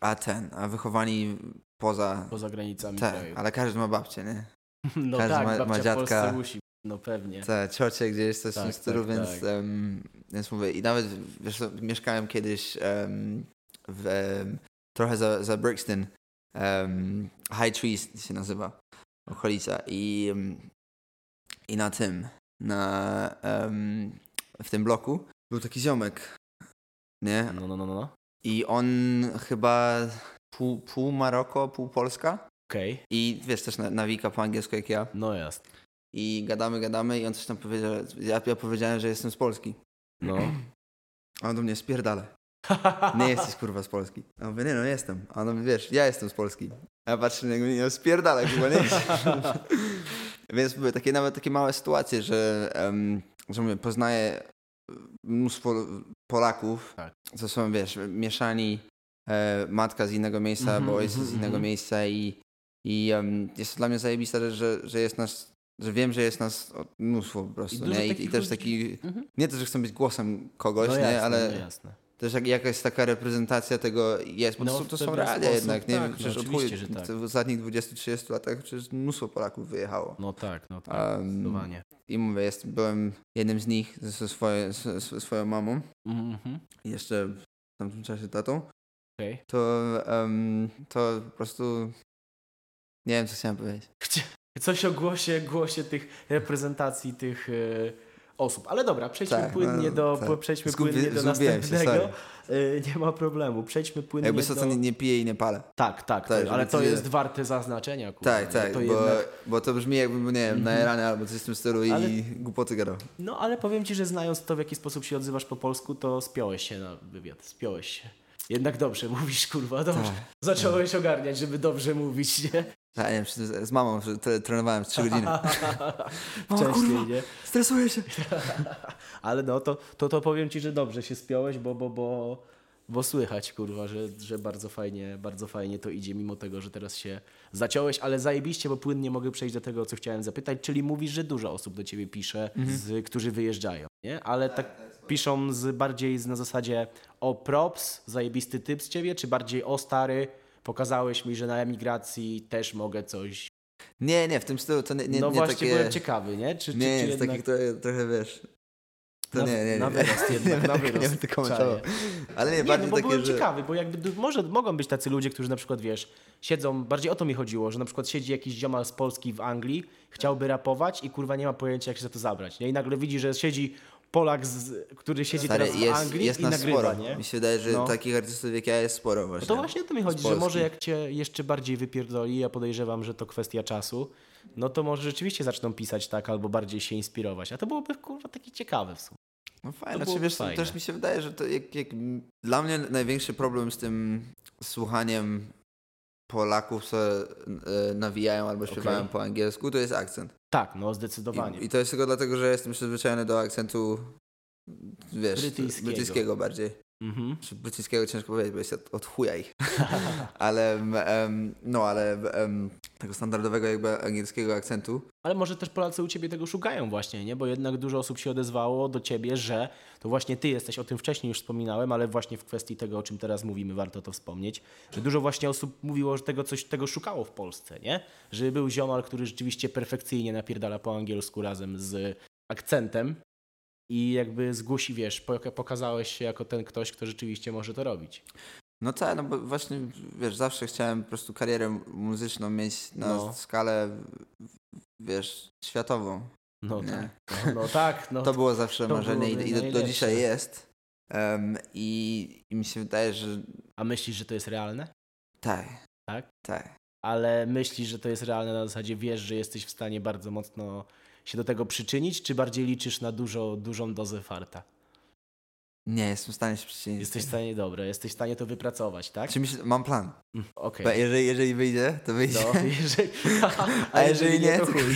a ten, a wychowani poza, Poza granicami kraju. ale każdy ma babcię, nie? No każdy tak, ma- ma babcia w dziadka. Musi. No pewnie. Te ciocie gdzieś coś w tym Tak, stylu, tak, więc, tak. em, więc mówię, i nawet wiesz, mieszkałem kiedyś em, w, em, trochę za, za Brixton, High Trees się nazywa okolica i, i na tym, na, w tym bloku był taki ziomek, nie? No, no, no, no. I on chyba pół, pół Maroko, pół Polska. Okej, I wiesz, też na- nawika po angielsku jak ja. no jasne. I gadamy, gadamy i on coś tam powiedział. Ja, ja powiedziałem, że jestem z Polski. No. A on do mnie spierdala. Nie jesteś kurwa z Polski. A ja mówię, nie no jestem. A on mówi, wiesz, ja jestem z Polski. A ja patrzę na niego, nie no spierdala kurwa, nie Więc były takie nawet takie małe sytuacje, że, um, że mówię, poznaję mnóstwo Polaków, Tak. co są, wiesz, mieszani e, matka z innego miejsca, Mhm, bo ojciec mhm, z innego mhm. miejsca i, i um, jest to dla mnie zajebista rzecz, że, że jest nas, że wiem, że jest nas mnóstwo po prostu, dużo nie? I, i też taki, Mhm. nie to, że chcę być głosem kogoś, No nie? jasne, Ale no jasne. też jak, jakaś taka reprezentacja tego jest, bo No, to, są- to są realia jednak, nie? tak, no, przecież oczywiście, chuj- że tak. w ostatnich 20-30 latach przecież mnóstwo Polaków wyjechało. No tak, no tak, Um, zdecydowanie. I mówię, jest, byłem jednym z nich ze, swoje, ze, ze swoją mamą Mhm. i jeszcze w tamtym czasie tatą. Okej. To, em, to po prostu nie wiem, co chciałem powiedzieć. Coś o głosie, głosie tych reprezentacji tych e, osób. Ale dobra, przejdźmy Tak, płynnie no, do, tak. przejdźmy Zgubi- płynnie do zgubiłem się, następnego. E, nie ma problemu. Przejdźmy płynnie Jakby do... co nie, nie piję i nie palę. Tak, tak, Tak, to, ale to jest warte zaznaczenia. Kurwa, Tak, tak, To bo, jednak... bo to brzmi jakbym, nie wiem, Mhm. najerany albo coś w tym stylu i Ale- głupoty gadał. No ale powiem ci, że znając to, w jaki sposób się odzywasz po polsku, to spiąłeś się na wywiad. Spiąłeś się. Jednak dobrze mówisz, kurwa, dobrze. Tak. Zacząłeś ogarniać, żeby dobrze mówić, nie? Tak, nie wiem, z mamą tre- trenowałem z 3 godziny. Wcześniej, nie? Stresuję się. Ale no, to, to, to powiem ci, że dobrze się spiąłeś, bo, bo, bo, bo słychać, kurwa, że, że bardzo fajnie, bardzo fajnie to idzie, mimo tego, że teraz się zaciąłeś, ale zajebiście, bo płynnie mogę przejść do tego, co chciałem zapytać, czyli mówisz, że dużo osób do ciebie pisze, z, którzy wyjeżdżają, nie? Ale tak piszą z, bardziej z, na zasadzie o props, zajebisty typ z ciebie, czy bardziej o stary, pokazałeś mi, że na emigracji też mogę coś... Nie, nie, w tym stylu to nie, nie, no nie właśnie, takie... byłem ciekawy, nie? Czy, czy, Nie, czy jest jednak... takich trochę, trochę wiesz... To Na- nie, nie, nie. na wyrost jednak, nie, na wyrost. Nie będę komentował. Ale nie, Nie, bardziej no bo takie, byłem że... ciekawy, bo jakby może mogą być tacy ludzie, którzy na przykład, wiesz, siedzą, bardziej o to mi chodziło, że na przykład siedzi jakiś ziomal z Polski w Anglii, chciałby rapować i kurwa nie ma pojęcia, jak się za to zabrać, nie? I nagle widzi, że siedzi Polak, z, który siedzi Stary, teraz w jest, Anglii jest i nagrywa, sporo. nie? Mi się wydaje, że No. takich artystów jak ja jest sporo właśnie. No to właśnie o to mi chodzi, że może jak cię jeszcze bardziej wypierdoli, ja podejrzewam, że to kwestia czasu, no to może rzeczywiście zaczną pisać tak, albo bardziej się inspirować, a to byłoby kurwa takie ciekawe w sumie. No fajne, znaczy, wiesz, fajne. też mi się wydaje, że to jak, jak dla mnie największy problem z tym słuchaniem Polaków, co e, nawijają albo śpiewają Okej. po angielsku, to jest akcent. Tak, no zdecydowanie. I, I to jest tylko dlatego, że jestem przyzwyczajony do akcentu, wiesz, Brytyjskiego. brytyjskiego bardziej. Mhm. Czy brytyjskiego ciężko powiedzieć, bo jest od, od chuja ich. ale, em, no, ale em, tego standardowego jakby angielskiego akcentu. Ale może też Polacy u ciebie tego szukają właśnie, nie? Bo jednak dużo osób się odezwało do ciebie, że to właśnie ty jesteś, o tym wcześniej już wspominałem, ale właśnie w kwestii tego, o czym teraz mówimy, warto to wspomnieć, że dużo właśnie osób mówiło, że tego coś tego szukało w Polsce, nie? Że był ziomal, który rzeczywiście perfekcyjnie napierdala po angielsku razem z akcentem i jakby zgłosi, wiesz, poka- pokazałeś się jako ten ktoś, kto rzeczywiście może to robić. No tak, no bo właśnie, wiesz, zawsze chciałem po prostu karierę muzyczną mieć na No. skalę, wiesz, światową. No Nie. tak, no, no tak, no. To było zawsze to marzenie byłoby i, i do, do dzisiaj jest. Em, i, I mi się wydaje, że A myślisz, że to jest realne? tak. Tak? Tak. ale myślisz, że to jest realne na zasadzie, wiesz, że jesteś w stanie bardzo mocno się do tego przyczynić, czy bardziej liczysz na dużo, dużą dozę farta? Nie, jestem w stanie się przyczynić. Jesteś w stanie, dobra, jesteś w stanie to wypracować, tak? Czy myśl, mam plan. Mm, Okej. Bo jeżeli, jeżeli wyjdzie, to wyjdzie. No, jeżeli, A jeżeli nie, to to chuj.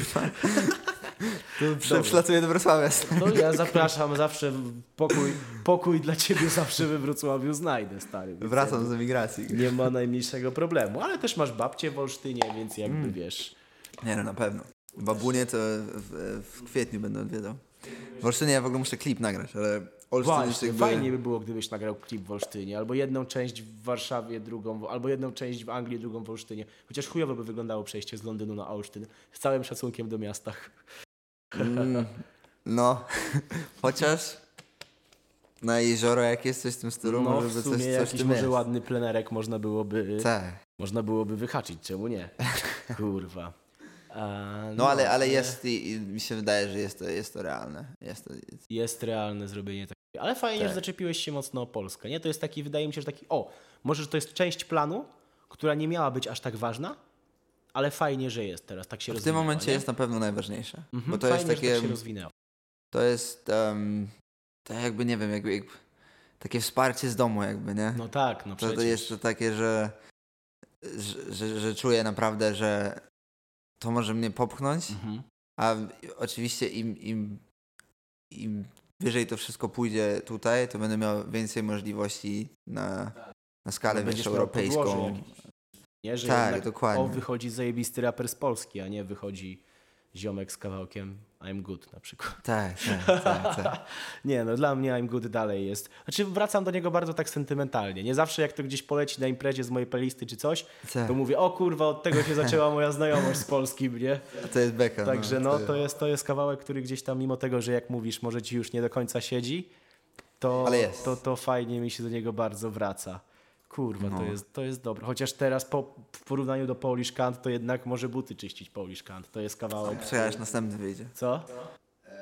To przylatuję do Wrocławia. No ja zapraszam zawsze, pokój, pokój dla ciebie zawsze we Wrocławiu znajdę, stary. Wracam z emigracji. Nie ma najmniejszego problemu, ale też masz babcię w Olsztynie, więc jakby Mm. wiesz... Nie no, na pewno. Babunie to w, w kwietniu będę odwiedzał. W Olsztynie ja w ogóle muszę klip nagrać, ale Olsztyn jest Właśnie, jakby... fajnie by było, gdybyś nagrał klip w Olsztynie, albo jedną część w Warszawie, drugą, w, albo jedną część w Anglii, drugą w Olsztynie. Chociaż chujowo by wyglądało przejście z Londynu na Olsztyn. Z całym szacunkiem do miasta. Mm, no, chociaż na jezioro jak jest coś w tym stylu, No może w by sumie coś, coś jakiś może jest. ładny plenerek można byłoby, Tak. można byłoby wyhaczyć, czemu nie? Kurwa. A, No ale, ale jest i, mi się wydaje, że jest to, jest to realne. Jest to, jest... Jest realne zrobienie takiego. Ale fajnie, Tak. że zaczepiłeś się mocno o Polskę, nie? To jest taki, wydaje mi się, że taki, o, może że to jest część planu, która nie miała być aż tak ważna, ale fajnie, że jest teraz, tak się W tym momencie nie? jest na pewno najważniejsze. Mhm, Bo to fajnie, jest że takie. tak się rozwinęło. To jest. Um, to jakby nie wiem, jakby, jakby takie wsparcie z domu, jakby, nie? No tak, no to, przecież. to jest to takie, że, że, że, że czuję naprawdę, że to może mnie popchnąć, Mhm. a oczywiście im, im, im wyżej to wszystko pójdzie tutaj, to będę miał więcej możliwości na, na skalę No, europejską. Nie, że Tak, dokładnie. o, wychodzi zajebisty raper z Polski, a nie wychodzi ziomek z kawałkiem I'm Good na przykład. Tak, tak, tak, tak. Nie, no dla mnie I'm Good dalej jest. Znaczy wracam do niego bardzo tak sentymentalnie. Nie zawsze jak to gdzieś poleci na imprezie z mojej playlisty czy coś, tak. to mówię, o kurwa, od tego się zaczęła moja znajomość z Polski, nie? To jest beka. Także no, to jest, to jest kawałek, który gdzieś tam, mimo tego, że jak mówisz, może ci już nie do końca siedzi, to, to, to fajnie mi się do niego bardzo wraca. Kurwa, to, No. jest, to jest dobre. Chociaż teraz po, w porównaniu do Polish Kant, to jednak może buty czyścić Polish Kant. To jest kawałek. Czekaj, aż następny wyjdzie. Co?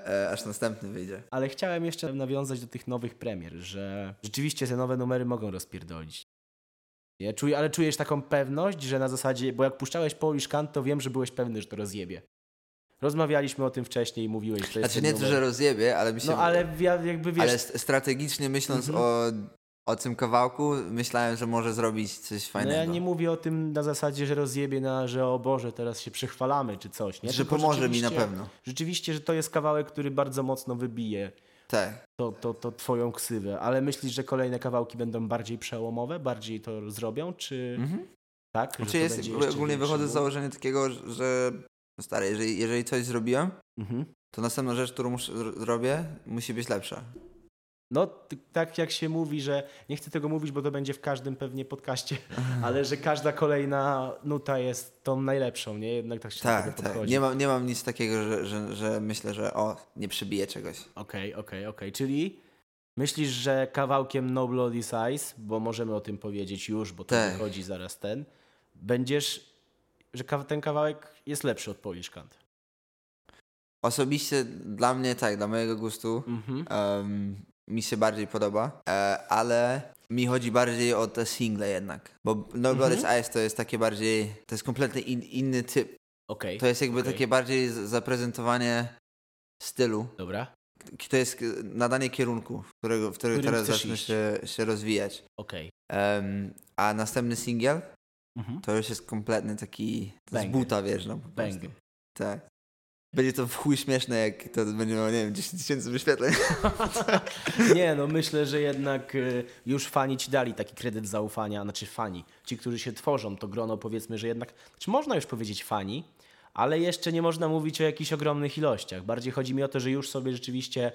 E, aż następny wyjdzie. Ale chciałem jeszcze nawiązać do tych nowych premier, że rzeczywiście te nowe numery mogą rozpierdolić. Nie? Czuję, ale czujesz taką pewność, że na zasadzie, bo jak puszczałeś Polish Kant, to wiem, że byłeś pewny, że to rozjebie. Rozmawialiśmy o tym wcześniej i mówiłeś, że to jest Znaczy nie to, że rozjebie, ale mi się... No ale ja jakby wiesz, ale st- strategicznie myśląc Mhm. o, o tym kawałku, myślałem, że może zrobić coś no fajnego. ja nie mówię o tym na zasadzie, że rozjebie na, że o Boże, teraz się przechwalamy czy coś. Nie? że Tylko pomoże mi na pewno. Rzeczywiście, że to jest kawałek, który bardzo mocno wybije Tak. to, to, to twoją ksywę. Ale myślisz, że kolejne kawałki będą bardziej przełomowe, bardziej to zrobią, czy Mhm. tak? Że Znaczy jest, ogólnie wychodzę z założenia takiego, że stary, jeżeli, jeżeli coś zrobiłem, Mhm. to następna rzecz, którą muszę, zro- zrobię, musi być lepsza. No, tak jak się mówi, że nie chcę tego mówić, bo to będzie w każdym pewnie podcaście, ale że każda kolejna nuta jest tą najlepszą, nie? Jednak tak się do Tak, tego tak. podchodzi. Nie mam, nie mam nic takiego, że, że, że myślę, że o, nie przebiję czegoś. Okej, okej, okej. Czyli myślisz, że kawałkiem No Bloody Size, bo możemy o tym powiedzieć już, bo to Tak. wychodzi zaraz ten, będziesz, że ten kawałek jest lepszy od Polish Kant. Osobiście dla mnie tak, dla mojego gustu Mhm. em, mi się bardziej podoba, e, ale mi chodzi bardziej o te single jednak. Bo No Mhm. Ice to jest takie bardziej, to jest kompletnie in, inny typ. Okej, To jest jakby okej. takie bardziej zaprezentowanie stylu. dobra, To jest nadanie kierunku, w którego, w którego Którym teraz zacznę się, się rozwijać. okej. Em, a następny singiel Mhm. to już jest kompletny taki z buta, wiesz, no po. Bang. Tak. Będzie to w chuj śmieszne, jak to będzie miało, nie wiem, 10 tysięcy wyświetleń. Nie, no myślę, że jednak y, już fani ci dali taki kredyt zaufania, znaczy fani, ci, którzy się tworzą, to grono powiedzmy, że jednak, znaczy można już powiedzieć fani, ale jeszcze nie można mówić o jakichś ogromnych ilościach. Bardziej chodzi mi o to, że już sobie rzeczywiście,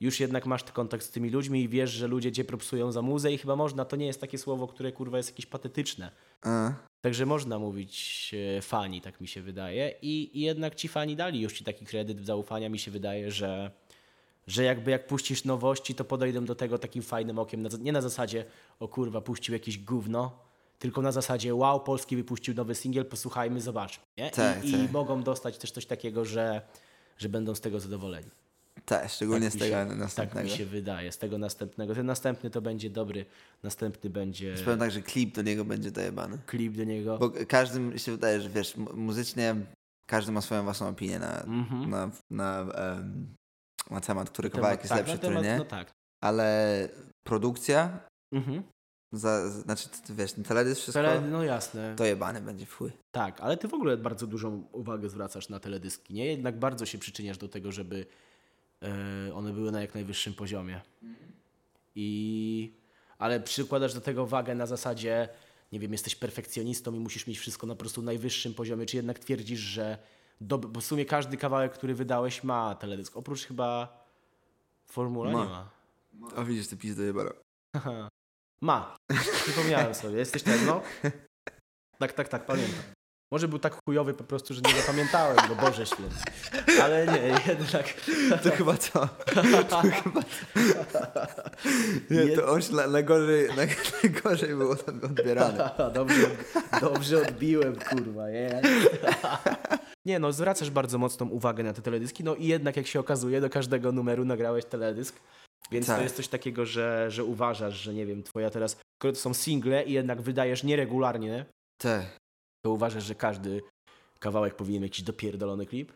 już jednak masz kontakt z tymi ludźmi i wiesz, że ludzie cię propsują za muzę i chyba można, to nie jest takie słowo, które kurwa jest jakieś patetyczne. E, Także można mówić e, fani, tak mi się wydaje. I, I jednak ci fani dali już ci taki kredyt zaufania. Mi się wydaje, że, że jakby jak puścisz nowości, to podejdą do tego takim fajnym okiem. Nie na zasadzie, o kurwa, puścił jakieś gówno, tylko na zasadzie, wow, Polski wypuścił nowy singiel, posłuchajmy, zobaczmy. Nie? Tak, I, tak. I mogą dostać też coś takiego, że, że będą z tego zadowoleni. Tak, szczególnie Tak z tego się- Tak następnego. mi się wydaje, z tego następnego. Ten następny to będzie dobry, następny będzie powiem tak, że klip do niego będzie dojebany. klip do niego. Bo każdym się wydaje, że wiesz, mu- muzycznie każdy ma swoją własną opinię na, Mhm. na, na, em, na temat, który Temat- kawałek jest tak, lepszy, na który temat- nie. No tak. Ale produkcja, Mhm. za, znaczy, ty, wiesz, ten teledysk wszystko, Ale, no jasne. dojebany będzie w chuj. Tak, ale ty w ogóle bardzo dużą uwagę zwracasz na teledyski, nie? Jednak bardzo się przyczyniasz do tego, żeby one były na jak najwyższym poziomie. I... Ale przykładasz do tego wagę na zasadzie, nie wiem, jesteś perfekcjonistą i musisz mieć wszystko na po prostu najwyższym poziomie, czy jednak twierdzisz, że dob- bo w sumie każdy kawałek, który wydałeś ma teledysk, oprócz chyba Formula Ma. nie ma. O widzisz, ty pis dojebano. Haha. Ma. Przypomniałem sobie. Jesteś pewno? Tak, tak, tak, pamiętam. Może był tak chujowy po prostu, że nie zapamiętałem go, Boże święty. Ale nie, jednak... To chyba to. To chyba Nie, to on się na- najgorzej, naj- najgorzej było tam odbierane. dobrze, dobrze odbiłem, kurwa, nie? Nie no, zwracasz bardzo mocną uwagę na te teledyski, no i jednak jak się okazuje, do każdego numeru nagrałeś teledysk, więc to Tak. jest coś takiego, że, że uważasz, że nie wiem, twoja teraz, skoro to są single i jednak wydajesz nieregularnie Tak. To uważasz, że każdy kawałek powinien mieć jakiś dopierdolony klip?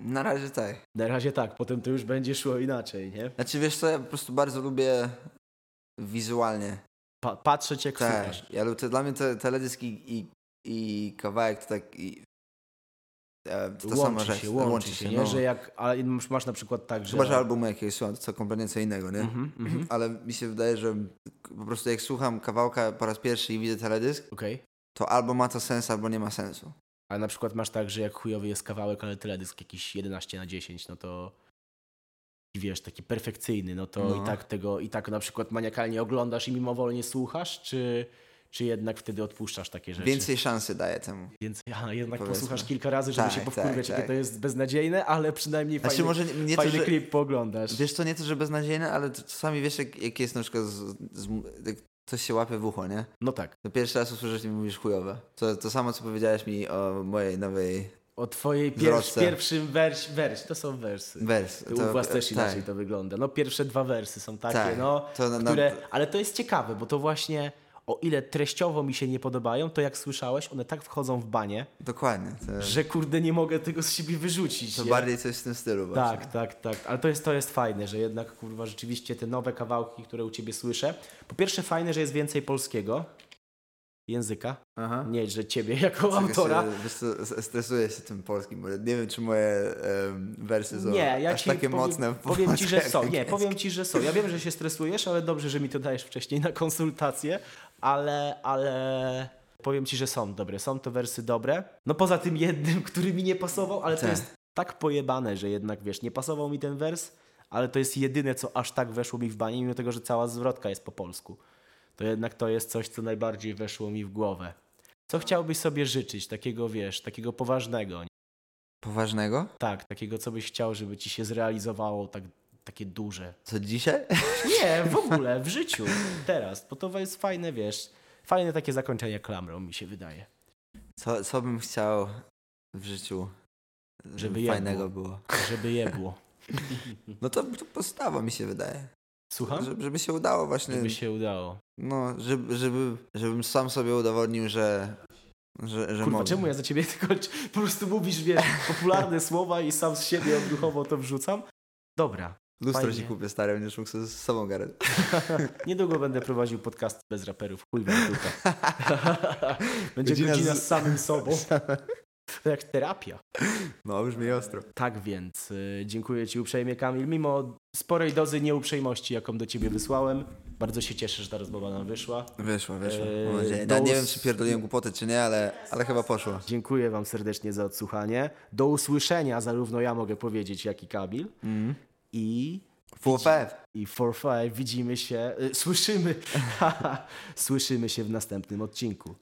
Na razie tak. Na razie tak, potem to już będzie szło inaczej, nie? Znaczy wiesz co, ja po prostu bardzo lubię wizualnie. Pa patrzeć jak Tak. słuchasz. Ja lubię, dla mnie te, teledysk i, i, i kawałek to tak i, e, to, to sama łączy rzecz. się, łączy, się, nie? no. Że jak, ale masz, na przykład tak, że... Chyba, że albumu jakiegoś słucham, to co kompletnie co innego, nie? Mhm, mhm. Ale mi się wydaje, że po prostu jak słucham kawałka po raz pierwszy i widzę teledysk, Okej. To albo ma to sens, albo nie ma sensu. Ale na przykład masz tak, że jak chujowy jest kawałek, ale teledysk jakiś 11 na 10, no to wiesz, taki perfekcyjny, no to No. i tak tego, i tak na przykład maniakalnie oglądasz i mimowolnie słuchasz, czy, czy jednak wtedy odpuszczasz takie rzeczy? Więcej szansy daję temu. Więcej, a jednak Powiedzmy. posłuchasz kilka razy, żeby Tak, się powkurwiać, tak, tak. to jest beznadziejne, ale przynajmniej Znaczy fajny, może nie, nie to, fajny że... klip pooglądasz. Wiesz co, nie to, że beznadziejne, ale to czasami wiesz, jak, jak jest na przykład z, z, jak coś się łapie w ucho, nie? No tak. To pierwszy raz usłyszysz i mówisz chujowe. To, to samo, co powiedziałeś mi o mojej nowej O twojej pier Wzroście. pierwszym wers, wers, to są wersy. wers. U was też inaczej tak. to wygląda. No pierwsze dwa wersy są takie, Tak. no, To na- na- które, ale to jest ciekawe, bo to właśnie o ile treściowo mi się nie podobają, to jak słyszałeś, one tak wchodzą w banie, Dokładnie. To, że kurde nie mogę tego z siebie wyrzucić. to nie? bardziej coś w tym stylu właśnie. Tak, tak, tak. Ale to jest, to jest fajne, że jednak kurwa rzeczywiście te nowe kawałki, które u ciebie słyszę. Po pierwsze fajne, że jest więcej polskiego języka. Aha. Nie, że ciebie jako Czekaj autora. Się, co, stresuję się tym polskim, bo nie wiem, czy moje em, wersy są Nie, ja aż ci takie powiem, mocne. w powiem ci, że są. Nie, powiem ci, że są. Ja wiem, że się stresujesz, ale dobrze, że mi to dajesz wcześniej na konsultację, ale, ale powiem ci, że są dobre. Są to wersy dobre. No poza tym jednym, który mi nie pasował, ale to Tak. jest tak pojebane, że jednak wiesz, nie pasował mi ten wers, ale to jest jedyne, co aż tak weszło mi w banie, mimo tego, że cała zwrotka jest po polsku. To jednak to jest coś, co najbardziej weszło mi w głowę. Co chciałbyś sobie życzyć, takiego wiesz, takiego poważnego, nie? Poważnego? Tak, takiego, co byś chciał, żeby ci się zrealizowało, tak, takie duże. Co dzisiaj? Nie, w ogóle, w życiu, teraz, bo to jest fajne, wiesz, fajne takie zakończenie klamrą, mi się wydaje. Co, co bym chciał w życiu, żeby, Żeby fajnego było? Żeby je było. No to, to postawa mi się wydaje. Słucham? Żeby, żeby się udało właśnie. Żeby się udało. No, żeby, żeby, żebym sam sobie udowodnił, że, że, że Kurwa, mogę. czemu ja za ciebie tylko po prostu mówisz, wiesz, popularne słowa i sam z siebie odruchowo to wrzucam? Dobra. Lustro fajnie. ci kupię stare, będziesz mógł sobie z sobą gadać. Niedługo będę prowadził podcast bez raperów. Chuj wam tutaj. Będzie Godzina godzina z- z samym sobą. To jak terapia. No, brzmi ostro. Tak więc y, dziękuję Ci uprzejmie, Kamil. Mimo sporej dozy nieuprzejmości, jaką do Ciebie wysłałem, bardzo się cieszę, że ta rozmowa nam wyszła. Wyszło, wyszło. Eee, Mam nadzieję. Ja nie us- wiem, czy pierdoliłem głupoty, czy nie, ale, ale chyba poszło. Dziękuję Wam serdecznie za odsłuchanie. Do usłyszenia, zarówno ja mogę powiedzieć, jak i Kamil. Mm. I, Full five. i for five widzimy się, y, słyszymy, słyszymy się w następnym odcinku.